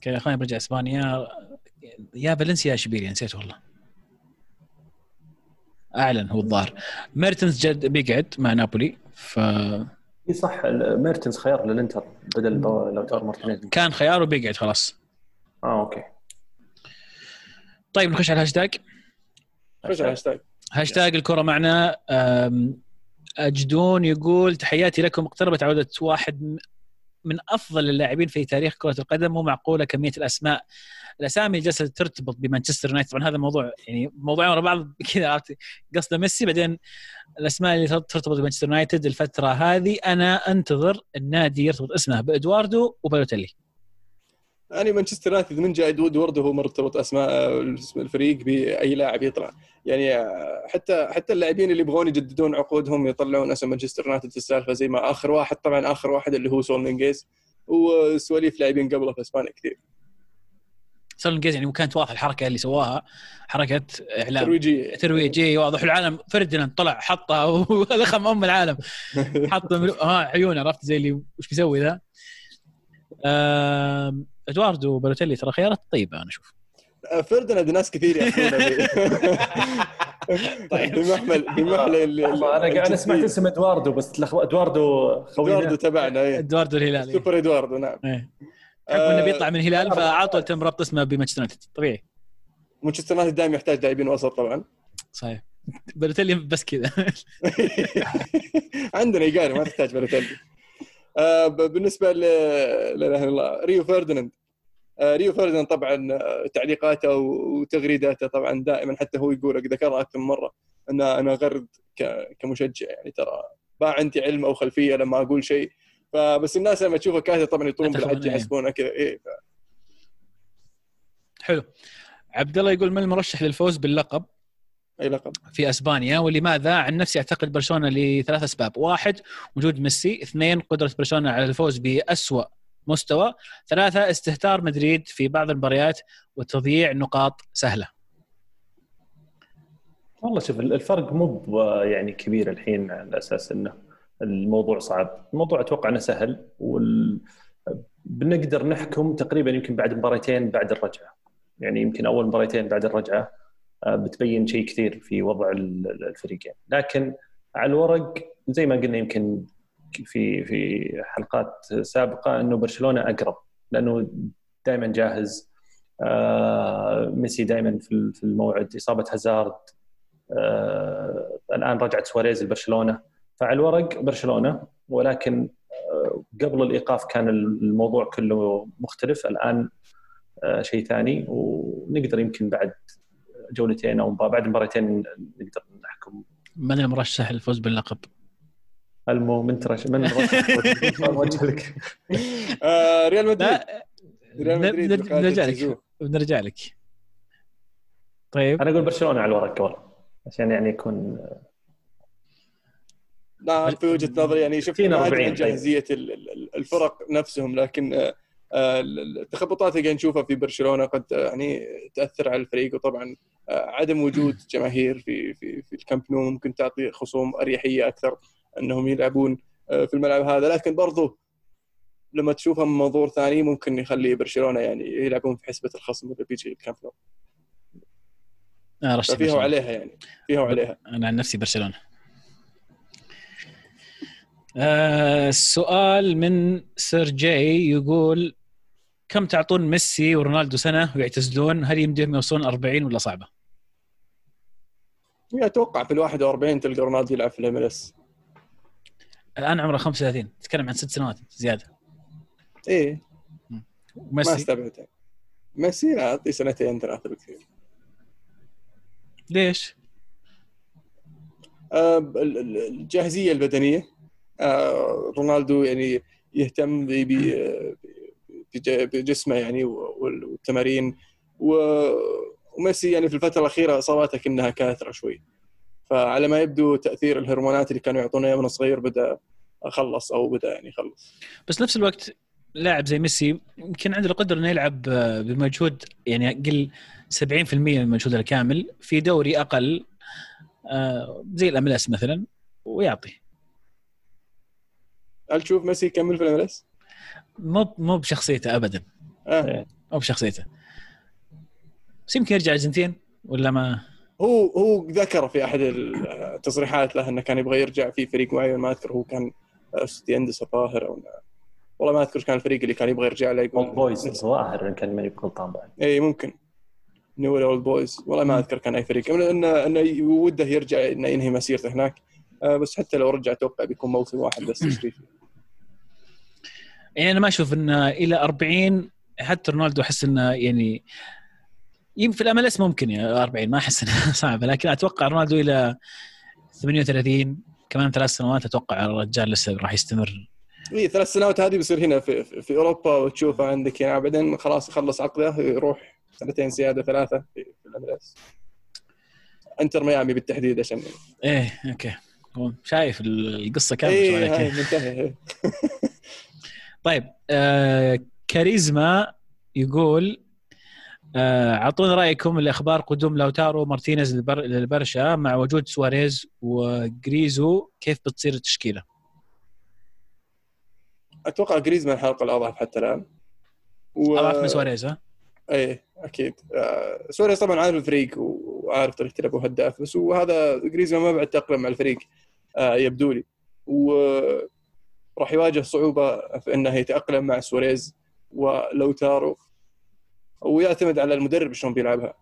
كاليخون يبغى يرجع إسبانيا. يا فالنسيا اشبيليا نسيت والله. أعلن هو الظاهر. ميرتنز جد بيقعد مع نابولي ف إي صح ميرتنز خيار للإنتر بدل لوتارو مارتينيز. كان خيار وبيقعد خلاص. آه أوكي. طيب نخش على الهاشتاج. خش على الهاشتاج هاشتاج الكرة معنا. أجدون يقول تحياتي لكم. اقتربت عودة واحد من أفضل اللاعبين في تاريخ كرة القدم مو معقولة كمية الأسماء. الأسامي اللي جالسة ترتبط بمانشستر يونايتد. طبعا هذا موضوع يعني موضوعين ورا بعض كذا عرفت؟ قصده ميسي بعدين الأسماء اللي ترتبط بمانشستر يونايتد الفترة هذه. أنا أنتظر النادي يرتبط اسمه بإدواردو وبالوتيلي. يعني مانشستر يونايتد من جاي ادواردو هو مرتبط أسماء الفريق بأي لاعب يطلع. يعني حتى حتى اللاعبين اللي يبغون يجددون عقودهم يطلعون اسم مانشستر يونايتد في السالفة زي ما آخر واحد طبعا آخر واحد اللي هو ساؤول نيجيز وسواليف لاعبين قبله في إسبانيا كثير. سول جيز يعني كانت واضحة الحركة اللي سواها حركة إعلام. ترويجيه ترويجيه واضح. العالم فرديناند طلع حطها ولخم أم العالم. حط ها عيون عرفت زي اللي وش بيسوي ذا؟ إدواردو وبالوتيلي ترى خيارات طيبة أنا أشوف. فرديناند ناس كثير ياخذونه طيب. بمحمل بمحمل أنا أنا سمعت اسم إدواردو بس إدواردو خوينا. إدواردو تبعنا إيه. إدواردو الهلال سوبر إدواردو نعم. إيه. بحكم انه بيطلع من الهلال فعطوا تم ربط اسمه بمانشستر يونايتد. طبيعي. مانشستر يونايتد دائما يحتاج لاعبين وسط طبعا. صحيح. بالوتيلي بس كذا. عندنا إيجالو ما تحتاج بالوتيلي آه بالنسبة ل لا إله إلا الله ريو فرديناند آه ريو فرديناند طبعا آه، تعليقاته وتغريداته طبعا دائما حتى هو يقول ذكرها أكثر من مرة ان أنا غرد كمشجع يعني ترى ما عندي علم أو خلفية لما أقول شيء. فبس الناس لما تشوفه كاتب طبعا يطلون بالحج يحسبونه كذا إيه ف... حلو. عبد الله يقول من المرشح للفوز باللقب؟ أي لقب؟ في أسبانيا ولماذا؟ عن نفسي أعتقد برشلونة لثلاث أسباب، واحد وجود ميسي، اثنين قدرة برشلونة على الفوز باسوء مستوى، ثلاثة استهتار مدريد في بعض المباريات وتضييع نقاط سهلة. والله شوف الفرق مو يعني كبير الحين على أساس إنه الموضوع صعب، الموضوع أتوقع إنه سهل وال... بنقدر نحكم تقريبا يمكن بعد مباراتين بعد الرجعة. يعني يمكن أول مباراتين بعد الرجعة آه، بتبين شيء كثير في وضع ال- الفريقين، لكن على الورق زي ما قلنا يمكن في في حلقات سابقة إنه برشلونة أقرب لأنه دائما جاهز. آه، ميسي دائما في الموعد. إصابة هازارد آه، الآن رجعت سواريز لبرشلونة. فعلى الورق برشلونة ولكن آه، قبل الإيقاف كان الموضوع كله مختلف. الآن شيء ثاني ونقدر يمكن بعد جولتين أو بعد مباراتين نقدر نحكم. من المرشح للفوز باللقب؟ المو من ترش من رشح وجه لك آه ريال مدريد. لا ريال مدريد بنرجع- لك. بنرجع لك. طيب. أنا أقول برشلونة على الورق والله عشان يعني يكون لا في وجهة نظري يعني شفت 60 ما ادري 40 عن جاهزية ال- ال- الفرق نفسهم لكن آه، آه، التخبطات اللي نشوفها في برشلونة قد يعني تأثر على الفريق وطبعا عدم وجود جماهير في في في الكامب نو ممكن تعطي خصوم أريحية أكثر. أنهم يلعبون آه، في الملعب هذا. لكن برضو لما تشوفها من منظور ثاني ممكن يخلي برشلونة يعني يلعبون في حسبة الخصم اللي بيجي الكامب نو. ففيها برشلونة. وعليها يعني فيها وعليها. أنا عن نفسي برشلونة. آه السؤال من سير جاي يقول كم تعطون ميسي ورونالدو سنة ويعتزلون؟ هل يمديهم يوصلون 40 ولا صعبة؟ أتوقع في ال 41 تلقى رونالدو يلعب في الام إس. الآن عمره 35 تتكلم عن ست سنوات زيادة. إيه. ما وميسي استبعد يعني. ميسي لا أعطيه سنتين ثلاثة بكثير ليش؟ آه، ال- ال- الجاهزية البدنية. آه، رونالدو يعني يهتم بجسمه يعني وال- والتمارين. وميسي يعني في الفترة الأخيرة اصاباته كأنها كاثرة شوي. فعلى ما يبدو تأثير الهرمونات اللي كانوا يعطونه إياه من صغير بدأ خلص أو بدأ يعني يخلص. بس نفس الوقت لاعب زي ميسي يمكن عنده القدرة إنه يلعب بمجهود يعني أقل 70% من مجهوده الكامل في دوري أقل آه، زي ال MLS مثلا ويعطي. هل تشوف ميسي يكمل في ال MLS؟ مو مو بشخصيته ابدا. آه. مو بشخصيته. بس يمكن يرجع الارجنتين ولا ما؟ هو هو ذكر في أحد التصريحات له إنه كان يبغى يرجع في فريق معين ما أذكر هو كان استوديانتس الظاهر أو والله ما أذكر كان الفريق اللي كان يبغى يرجع له يقول اولد بويز الظواهر إن كان ماني بغلطان بعد اي ممكن. نيولز اولد بويز والله ما أذكر كان أي فريق. انه انه وده يرجع إنه ينهي مسيرته هناك. آه، بس حتى لو رجع أتوقع بيكون موسم واحد بس تشريفي يعني أنا ما أشوف إنه إلى 40 حتى رونالدو أحس إنه يعني يمكن في الام ممكن يا 40 ما أحس إنها صعبة لكن أتوقع رونالدو إلى 38 كمان ثلاث سنوات أتوقع الرجال لسه راح يستمر. إي ثلاث سنوات هذه بيصير هنا في, في, أوروبا وتشوفه عندك يعني بعدين خلاص يخلص عقده يروح سنتين زيادة ثلاثة في, في الاملاس انتر ميامي بالتحديد عشان إيه أوكي. شايف القصة كاملة شو اي عليك. هاي منتهي طيب آه كاريزما يقول اعطونا رأيكم لاخبار قدوم لوتارو مارتينيز للبر... للبرشا مع وجود سواريز وجريزو كيف بتصير التشكيلة؟ أتوقع جريزمان الحلقة الأضعف حتى الآن. و... أضعف من سواريز ها؟ إيه أكيد. آه، سواريز طبعا عارف الفريق وعارف طريقة لعبه وهداف بس وهذا جريزمان ما بعد تاقلم مع الفريق آه، يبدو لي. وراح يواجه صعوبة في إنه يتأقلم مع سواريز ولوتارو. ويعتمد على المدرب شلون بيلعبها.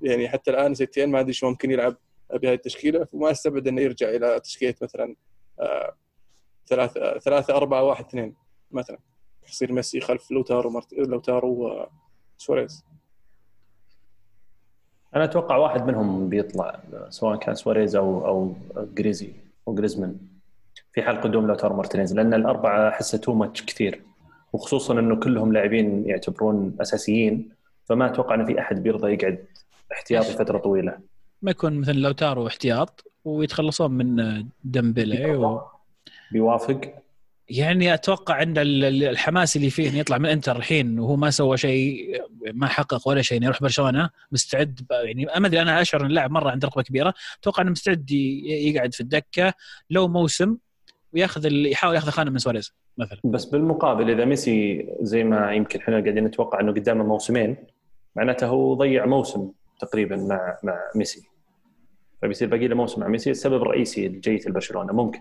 يعني حتى الآن سيتين ما أدري شلون ممكن يلعب بهذه التشكيلة فما أستبعد إنه يرجع إلى تشكيلة مثلا آه، ثلاثة ثلاثة أربعة واحد اثنين مثلا. يصير ميسي خلف لوتارو مرت... لوتارو وسواريز أنا أتوقع واحد منهم بيطلع سواء كان سواريز أو أو جريزي أو جريزمان. في حال قدوم لوتارو مارتينيز لأن الأربعة احسه too much كثير. وخصوصا إنه كلهم لاعبين يعتبرون أساسيين فما أتوقع إن في أحد بيرضى يقعد احتياطي فترة طويلة. ما يكون مثلا لوتارو احتياط ويتخلصون من ديمبلي و... بيوافق. يعني أتوقع إن ال- ال- الحماس اللي فيه انه يطلع من إنتر الحين وهو ما سوى شيء ما حقق ولا شيء إنه يروح برشلونة مستعد يعني ما أدري أنا أشعر إن اللاعب مرة عنده رغبه كبيرة. أتوقع إنه مستعد يقعد في الدكة لو موسم وياخذ ال- يحاول ياخذ خانة من سواريز مثلا. بس بالمقابل إذا ميسي زي ما يمكن إحنا قاعدين نتوقع إنه قدامه موسمين معناته هو ضيع موسم تقريبا مع مع ميسي. فبيصير باقي له موسم مع ميسي السبب الرئيسي لجيته لبرشلونه ممكن.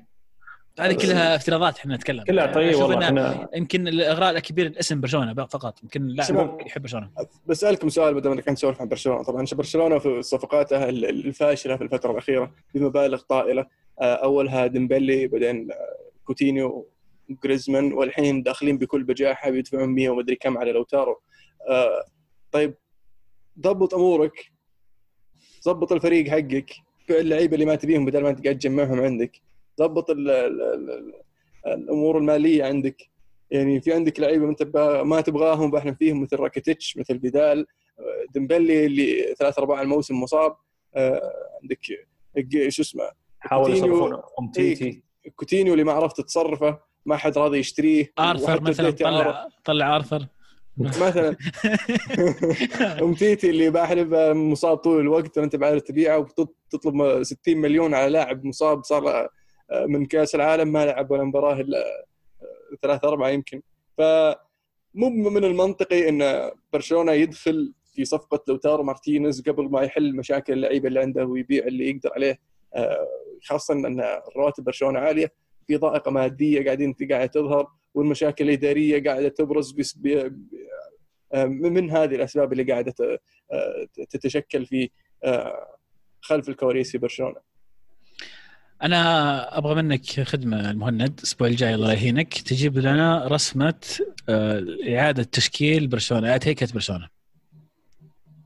هذه كلها افتراضات إحنا نتكلم. كلها طيب والله إحنا يمكن الإغراء الكبير الاسم برشلونة فقط يمكن اللاعب. يحب برشلونة. بسألكم سؤال بدل ما كان نسولف عن برشلونة. طبعا برشلونة في صفقاتها ال- الفاشلة في الفترة الأخيرة بمبالغ طائلة. اولها ديمبلي بعدين آه، كوتينيو جريزمان والحين داخلين بكل بجاحة بيدفعون 100 ومدري كم على لوتارو. آه، طيب ضبط أمورك. ضبط الفريق حقك. اللعيبة اللي ما تبيهم بدل ما أنت قاعد تجمعهم عندك. ضبط ال ال ال ال الأمور المالية عندك. يعني في عندك لعيبة ما تبغى ما تبغاهم بحلم فيهم مثل راكيتيتش مثل آه، ديمبلي اللي ثلاث ارباع الموسم مصاب. آه، عندك شو اسمه حاولوا كوتينيو- يصرفون امتيتي كوتينيو اللي ما عرفت تصرفه ما حد راضي يشتريه. آرثر مثلا طلع طلع آرثر. مثلا. امتيتي اللي بحلب مصاب طول الوقت وأنت بعرف تبيعه وتطلب 60 مليون على لاعب مصاب صار له من كأس العالم ما لعب ولا مباراة إلا ثلاثة أربعة يمكن. فمو من المنطقي إن برشلونة يدخل في صفقة لوتارو مارتينيز قبل ما يحل مشاكل اللعيبة اللي عنده ويبيع اللي يقدر عليه آه، خاصة أن رواتب برشلونة عالية في ضائقة مادية قاعدين قاعدة تظهر والمشاكل الاداريه قاعدة تبرز بس بي من هذه الأسباب اللي قاعدة تتشكل في خلف الكواليس في برشلونة. أنا أبغى منك خدمة المهند الأسبوع الجاي الله يهينك. تجيب لنا رسمة آه، إعادة تشكيل برشلونة إعادة هيكلة برشلونة.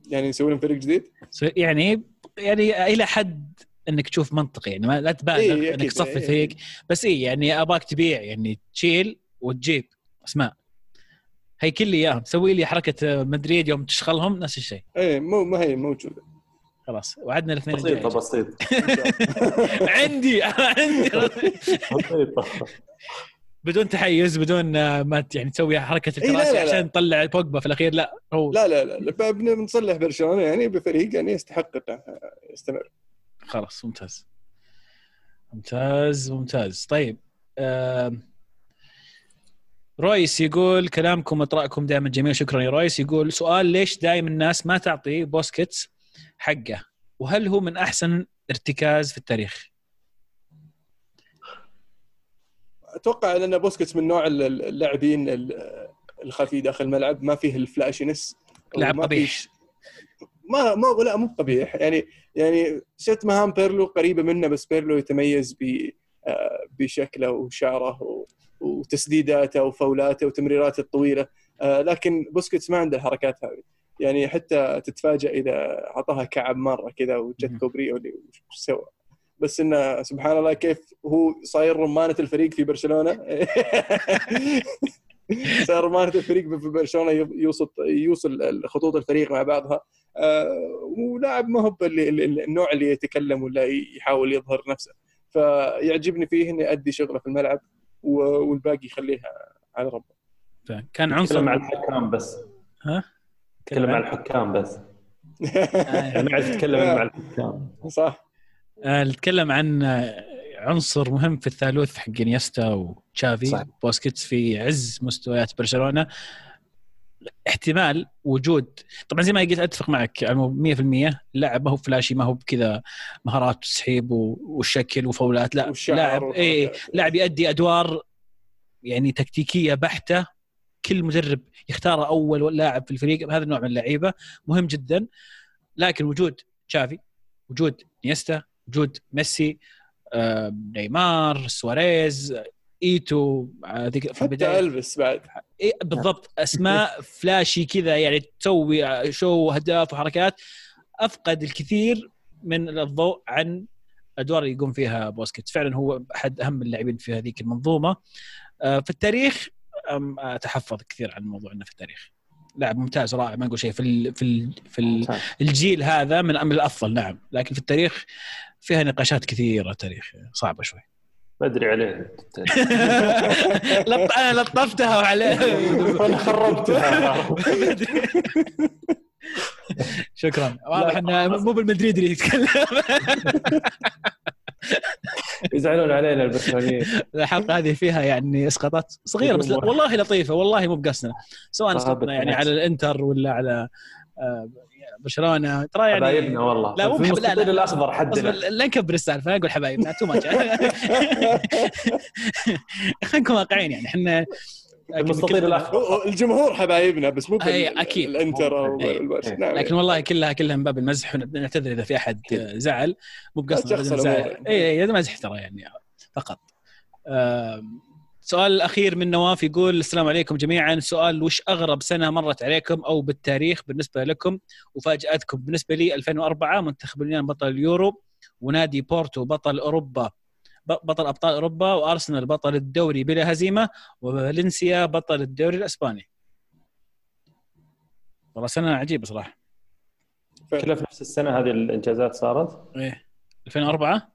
يعني نسوي لهم فريق جديد؟ يعني يعني إلى حد إنك تشوف منطقي يعني ما لا تبالغ إيه، إنك أكيد، تصفي إيه. فريق بس اي يعني ابغاك تبيع يعني تشيل وتجيب. أسماء. هيكل لي إياهم. سوي لي حركة مدريد يوم تشغلهم نفس الشيء. إيه مو ما هي موجودة. خلاص وعدنا الاثنين بسيطة. بسيطة. عندي عندي. بسيطة. بدون تحيز بدون آه، ما يعني تسوي حركة الكراسي لا. عشان تطلع بوجبا في الأخير لا هو لا لا لا بنصلح برشلونة يعني بفريق يعني يستحق انه يستمر. خلاص ممتاز. ممتاز ممتاز. طيب رويس يقول كلامكم واطراءكم دائما جميل شكرا يا رويس يقول سؤال ليش دائما الناس ما تعطي بوسكيتس حقه؟ وهل هو من أحسن ارتكاز في التاريخ؟ أتوقع لأن بوسكيتس من نوع ال- ال- اللاعبين ال- الخفي داخل الملعب ما فيه ال flashiness لاعب قبيح ما ما لا مو قبيح. يعني يعني شفت مهام بيرلو قريبة منه بس بيرلو يتميز ب آه، بشكله وشعره وتسديداته وفاولاته وتمريراته الطويلة. آه، لكن بوسكيتس ما عنده الحركات هذه. يعني حتى تتفاجئ إذا أعطاها كعب مرة كذا وجت. كوبري اللي وش سوى. بس إنه سبحان الله كيف هو صاير رمانة الفريق في برشلونة. صار رمانة الفريق في برشلونة يوصل يوصل خطوط الفريق مع بعضها. ولاعب ما هو النوع اللي يتكلم ولا يحاول يظهر نفسه. فيعجبني فيه انه يؤدي شغله في الملعب والباقي يخليها على ربه. كان عنصر تكلم مع الحكام بس. ها؟ تكلم مع الحكام بس. ما عاد تتكلم مع الحكام. صح. آه، نتكلم عن آه، عنصر مهم في الثالوث حق إنيستا وتشافي. صح. بوسكيتس في عز مستويات برشلونة. احتمال وجود. طبعا زي ما قلت أتفق معك يعني 100% اللاعب ما هو flashy ما هو بكذا مهارات تسحيب و- والشكل وفاولات لا لاعب اي. لاعب يؤدي أدوار يعني تكتيكية بحتة كل مدرب يختاره أول لاعب في الفريق هذا النوع من اللعيبة مهم جدا. لكن وجود تشافي وجود إنيستا وجود ميسي نيمار سواريز إيتو آه، في حتى البداية. ألفيس بعد. إيه بالضبط. أسماء flashy كذا يعني تسوي show واهداف وحركات. أفقد الكثير من الضوء عن الادوار اللي يقوم فيها بوسكيتس. فعلا هو أحد أهم اللاعبين في هذيك المنظومة. آه، في التاريخ أتحفظ كثير عن موضوع إنه في التاريخ. لاعب ممتاز رائع ما نقول شيء. في ال في ال في ال. الجيل هذا من من الأفضل نعم. لكن في التاريخ فيها نقاشات كثيرة تاريخ صعبة شوي. بدري عليه. لط... أنا لطفتها وعليه. أنا خربتها. شكرا. واضح إنه مو بالمدريد اللي يتكلم. يزعلون علينا البرشلونيين الحلقة هذه فيها يعني إسقاطات صغيرة بس والله لطيفة والله مو بقصنا سواء اسقطنا يعني على الإنتر ولا على آه، برشلونة ترى يعني حبايبنا والله لا مو لا، لا. المستطيل الاخضر حدنا لا نكبر السالفه نقول حبايبنا too much خلينا نكون واقعيين يعني إحنا المستطيل الاخضر هو- هو الجمهور حبايبنا بس مو أي، بال- أكيد. الإنتر أو. نعم لكن والله كلها كلها من باب المزح ونعتذر إذا في أحد. زعل مو الأمور. نزعل. اي اي هذا مزح ترى يعني فقط السؤال الأخير من نواف يقول السلام عليكم جميعا. سؤال وش أغرب سنة مرت عليكم أو بالتاريخ بالنسبة لكم؟ وفاجأتكم. بالنسبة لي 2004 منتخب اليونان بطل اليورو ونادي بورتو بطل أوروبا بطل أبطال أوروبا وأرسنال بطل الدوري بلا هزيمة وفالنسيا بطل الدوري الإسباني. والله سنة عجيبة صراحة. كلها في نفس السنة هذه الإنجازات صارت؟ إيه. 2004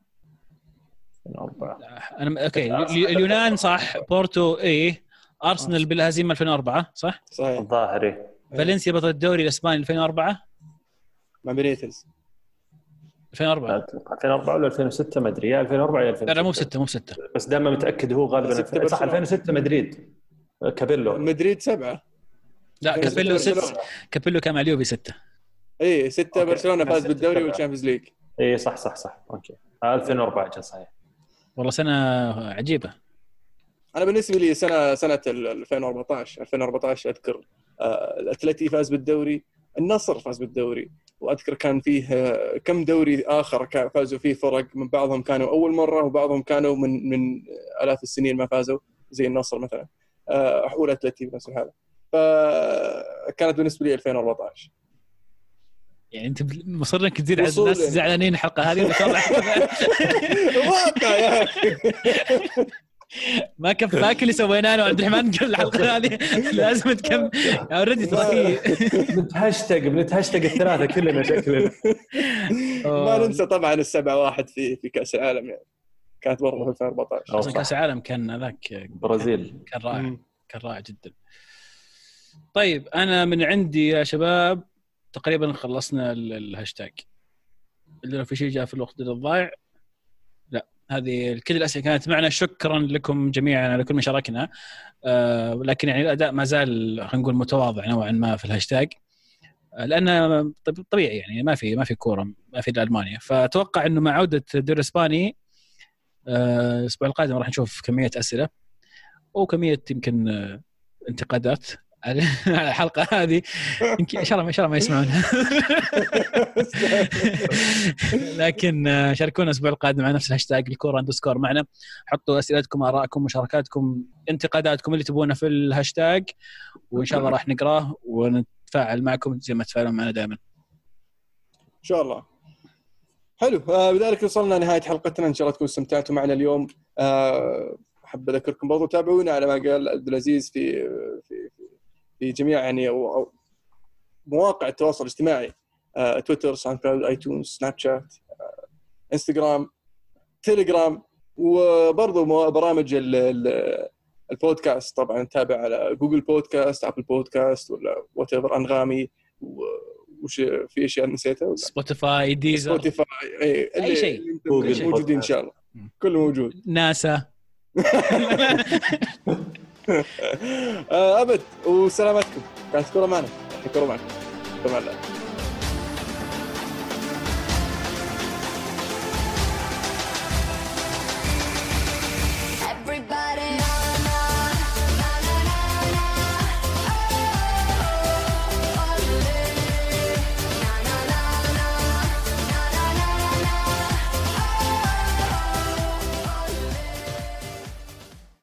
2004 أنا okay ال- اليونان صح بورتو إيه. أرسنال بلا هزيمة 2004 صح؟ صحيح. الظاهري فالنسيا بطل الدوري الإسباني 2004 مع بينيتز 2004 2004 ولا 2006 ما أدري. يا 2004 يا 2006 لا لا مو بستة مو بستة. بس دائما متأكد هو غالبا صح برشلونة. 2006 مدريد. كابيلو. مدريد سبعة. لا كابيلو ست كابيلو كان مع اليوفي ستة. اي ستة okay. برشلونة فاز بالدوري. وال Champions League. اي صح صح صح. okay. آه، 2004 كان صحيح. والله سنة عجيبة. أنا بالنسبة لي سنه سنة ال 2014 2014 أذكر آه، الأتلتي فاز بالدوري النصر فاز بالدوري وأذكر كان فيه آه، كم دوري آخر فازوا فيه فرق من بعضهم كانوا أول مرة وبعضهم كانوا من من آلاف السنين ما فازوا زي النصر مثلا. آه، والاتلتي بنفس الحاله فكانت بالنسبة لي 2014 يعني أنت مصر انك تزيد على الناس يعني. زعلانين الحلقة هذه ولا شاء الله واقع يا أخي. ما كفاك اللي سويناه أنا وعبد الرحمن قبل الحلقة هذه لازم تكمل. أوريدي ترى في بنتهاشتاج بنتهاشتج الثلاثة كلنا شكلنا ما ننسى طبعا السبعة واحد في في كأس العالم يعني. كانت برضه في 2014 أو أصلا. كأس العالم كان هذاك برازيل. كان رائع. كان رائع جدا. طيب أنا من عندي يا شباب تقريبا خلصنا ال- الهاشتاج. اللي لو في شيء جاء في الوقت الضايع لا. هذه كل الأسئلة كانت معنا. شكرا لكم جميعا على كل ما شاركنا آه لكن يعني الأداء ما زال خلينا نقول متواضع نوعا ما في الهاشتاج. آه، لأنه طب- طبيعي يعني ما في ما في كورة ما في ألمانيا. فأتوقع إنه مع عودة الدوري الإسباني آه، الأسبوع القادم راح نشوف كمية أسئلة وكميه يمكن آه، انتقادات. الحلقة هذه. يمكن إن شاء الله إن شاء الله ما يسمعونها لكن آه، شاركونا الأسبوع القادم على نفس الهاشتاج الكورة underscore معنا. حطوا أسئلتكم آرائكم مشاركاتكم انتقاداتكم اللي تبونها في الهاشتاج. وإن شاء الله راح نقراه ونتفاعل معكم زي ما تفاعلون معنا دائما. إن شاء الله. حلو. آه بذلك وصلنا نهايه حلقتنا. إن شاء الله تكونوا استمتعتوا معنا اليوم. آه أحب أذكركم برضو تابعونا على ما قال عبد العزيز في في في جميع يعني مواقع التواصل الاجتماعي آه Twitter SoundCloud iTunes Snapchat آه Instagram Telegram وبرضو مو- برامج ال- ال- البودكاست. طبعا نتابع على Google Podcast Apple Podcast ولا whatever انغامي وش في أشياء نسيتها Spotify Deezer Spotify أي أي شيء. موجودين إن شاء الله. كله موجود. ناسا. أبد وسلامتكم. كانت كوره معنا. كوره معكم. كوره معنا.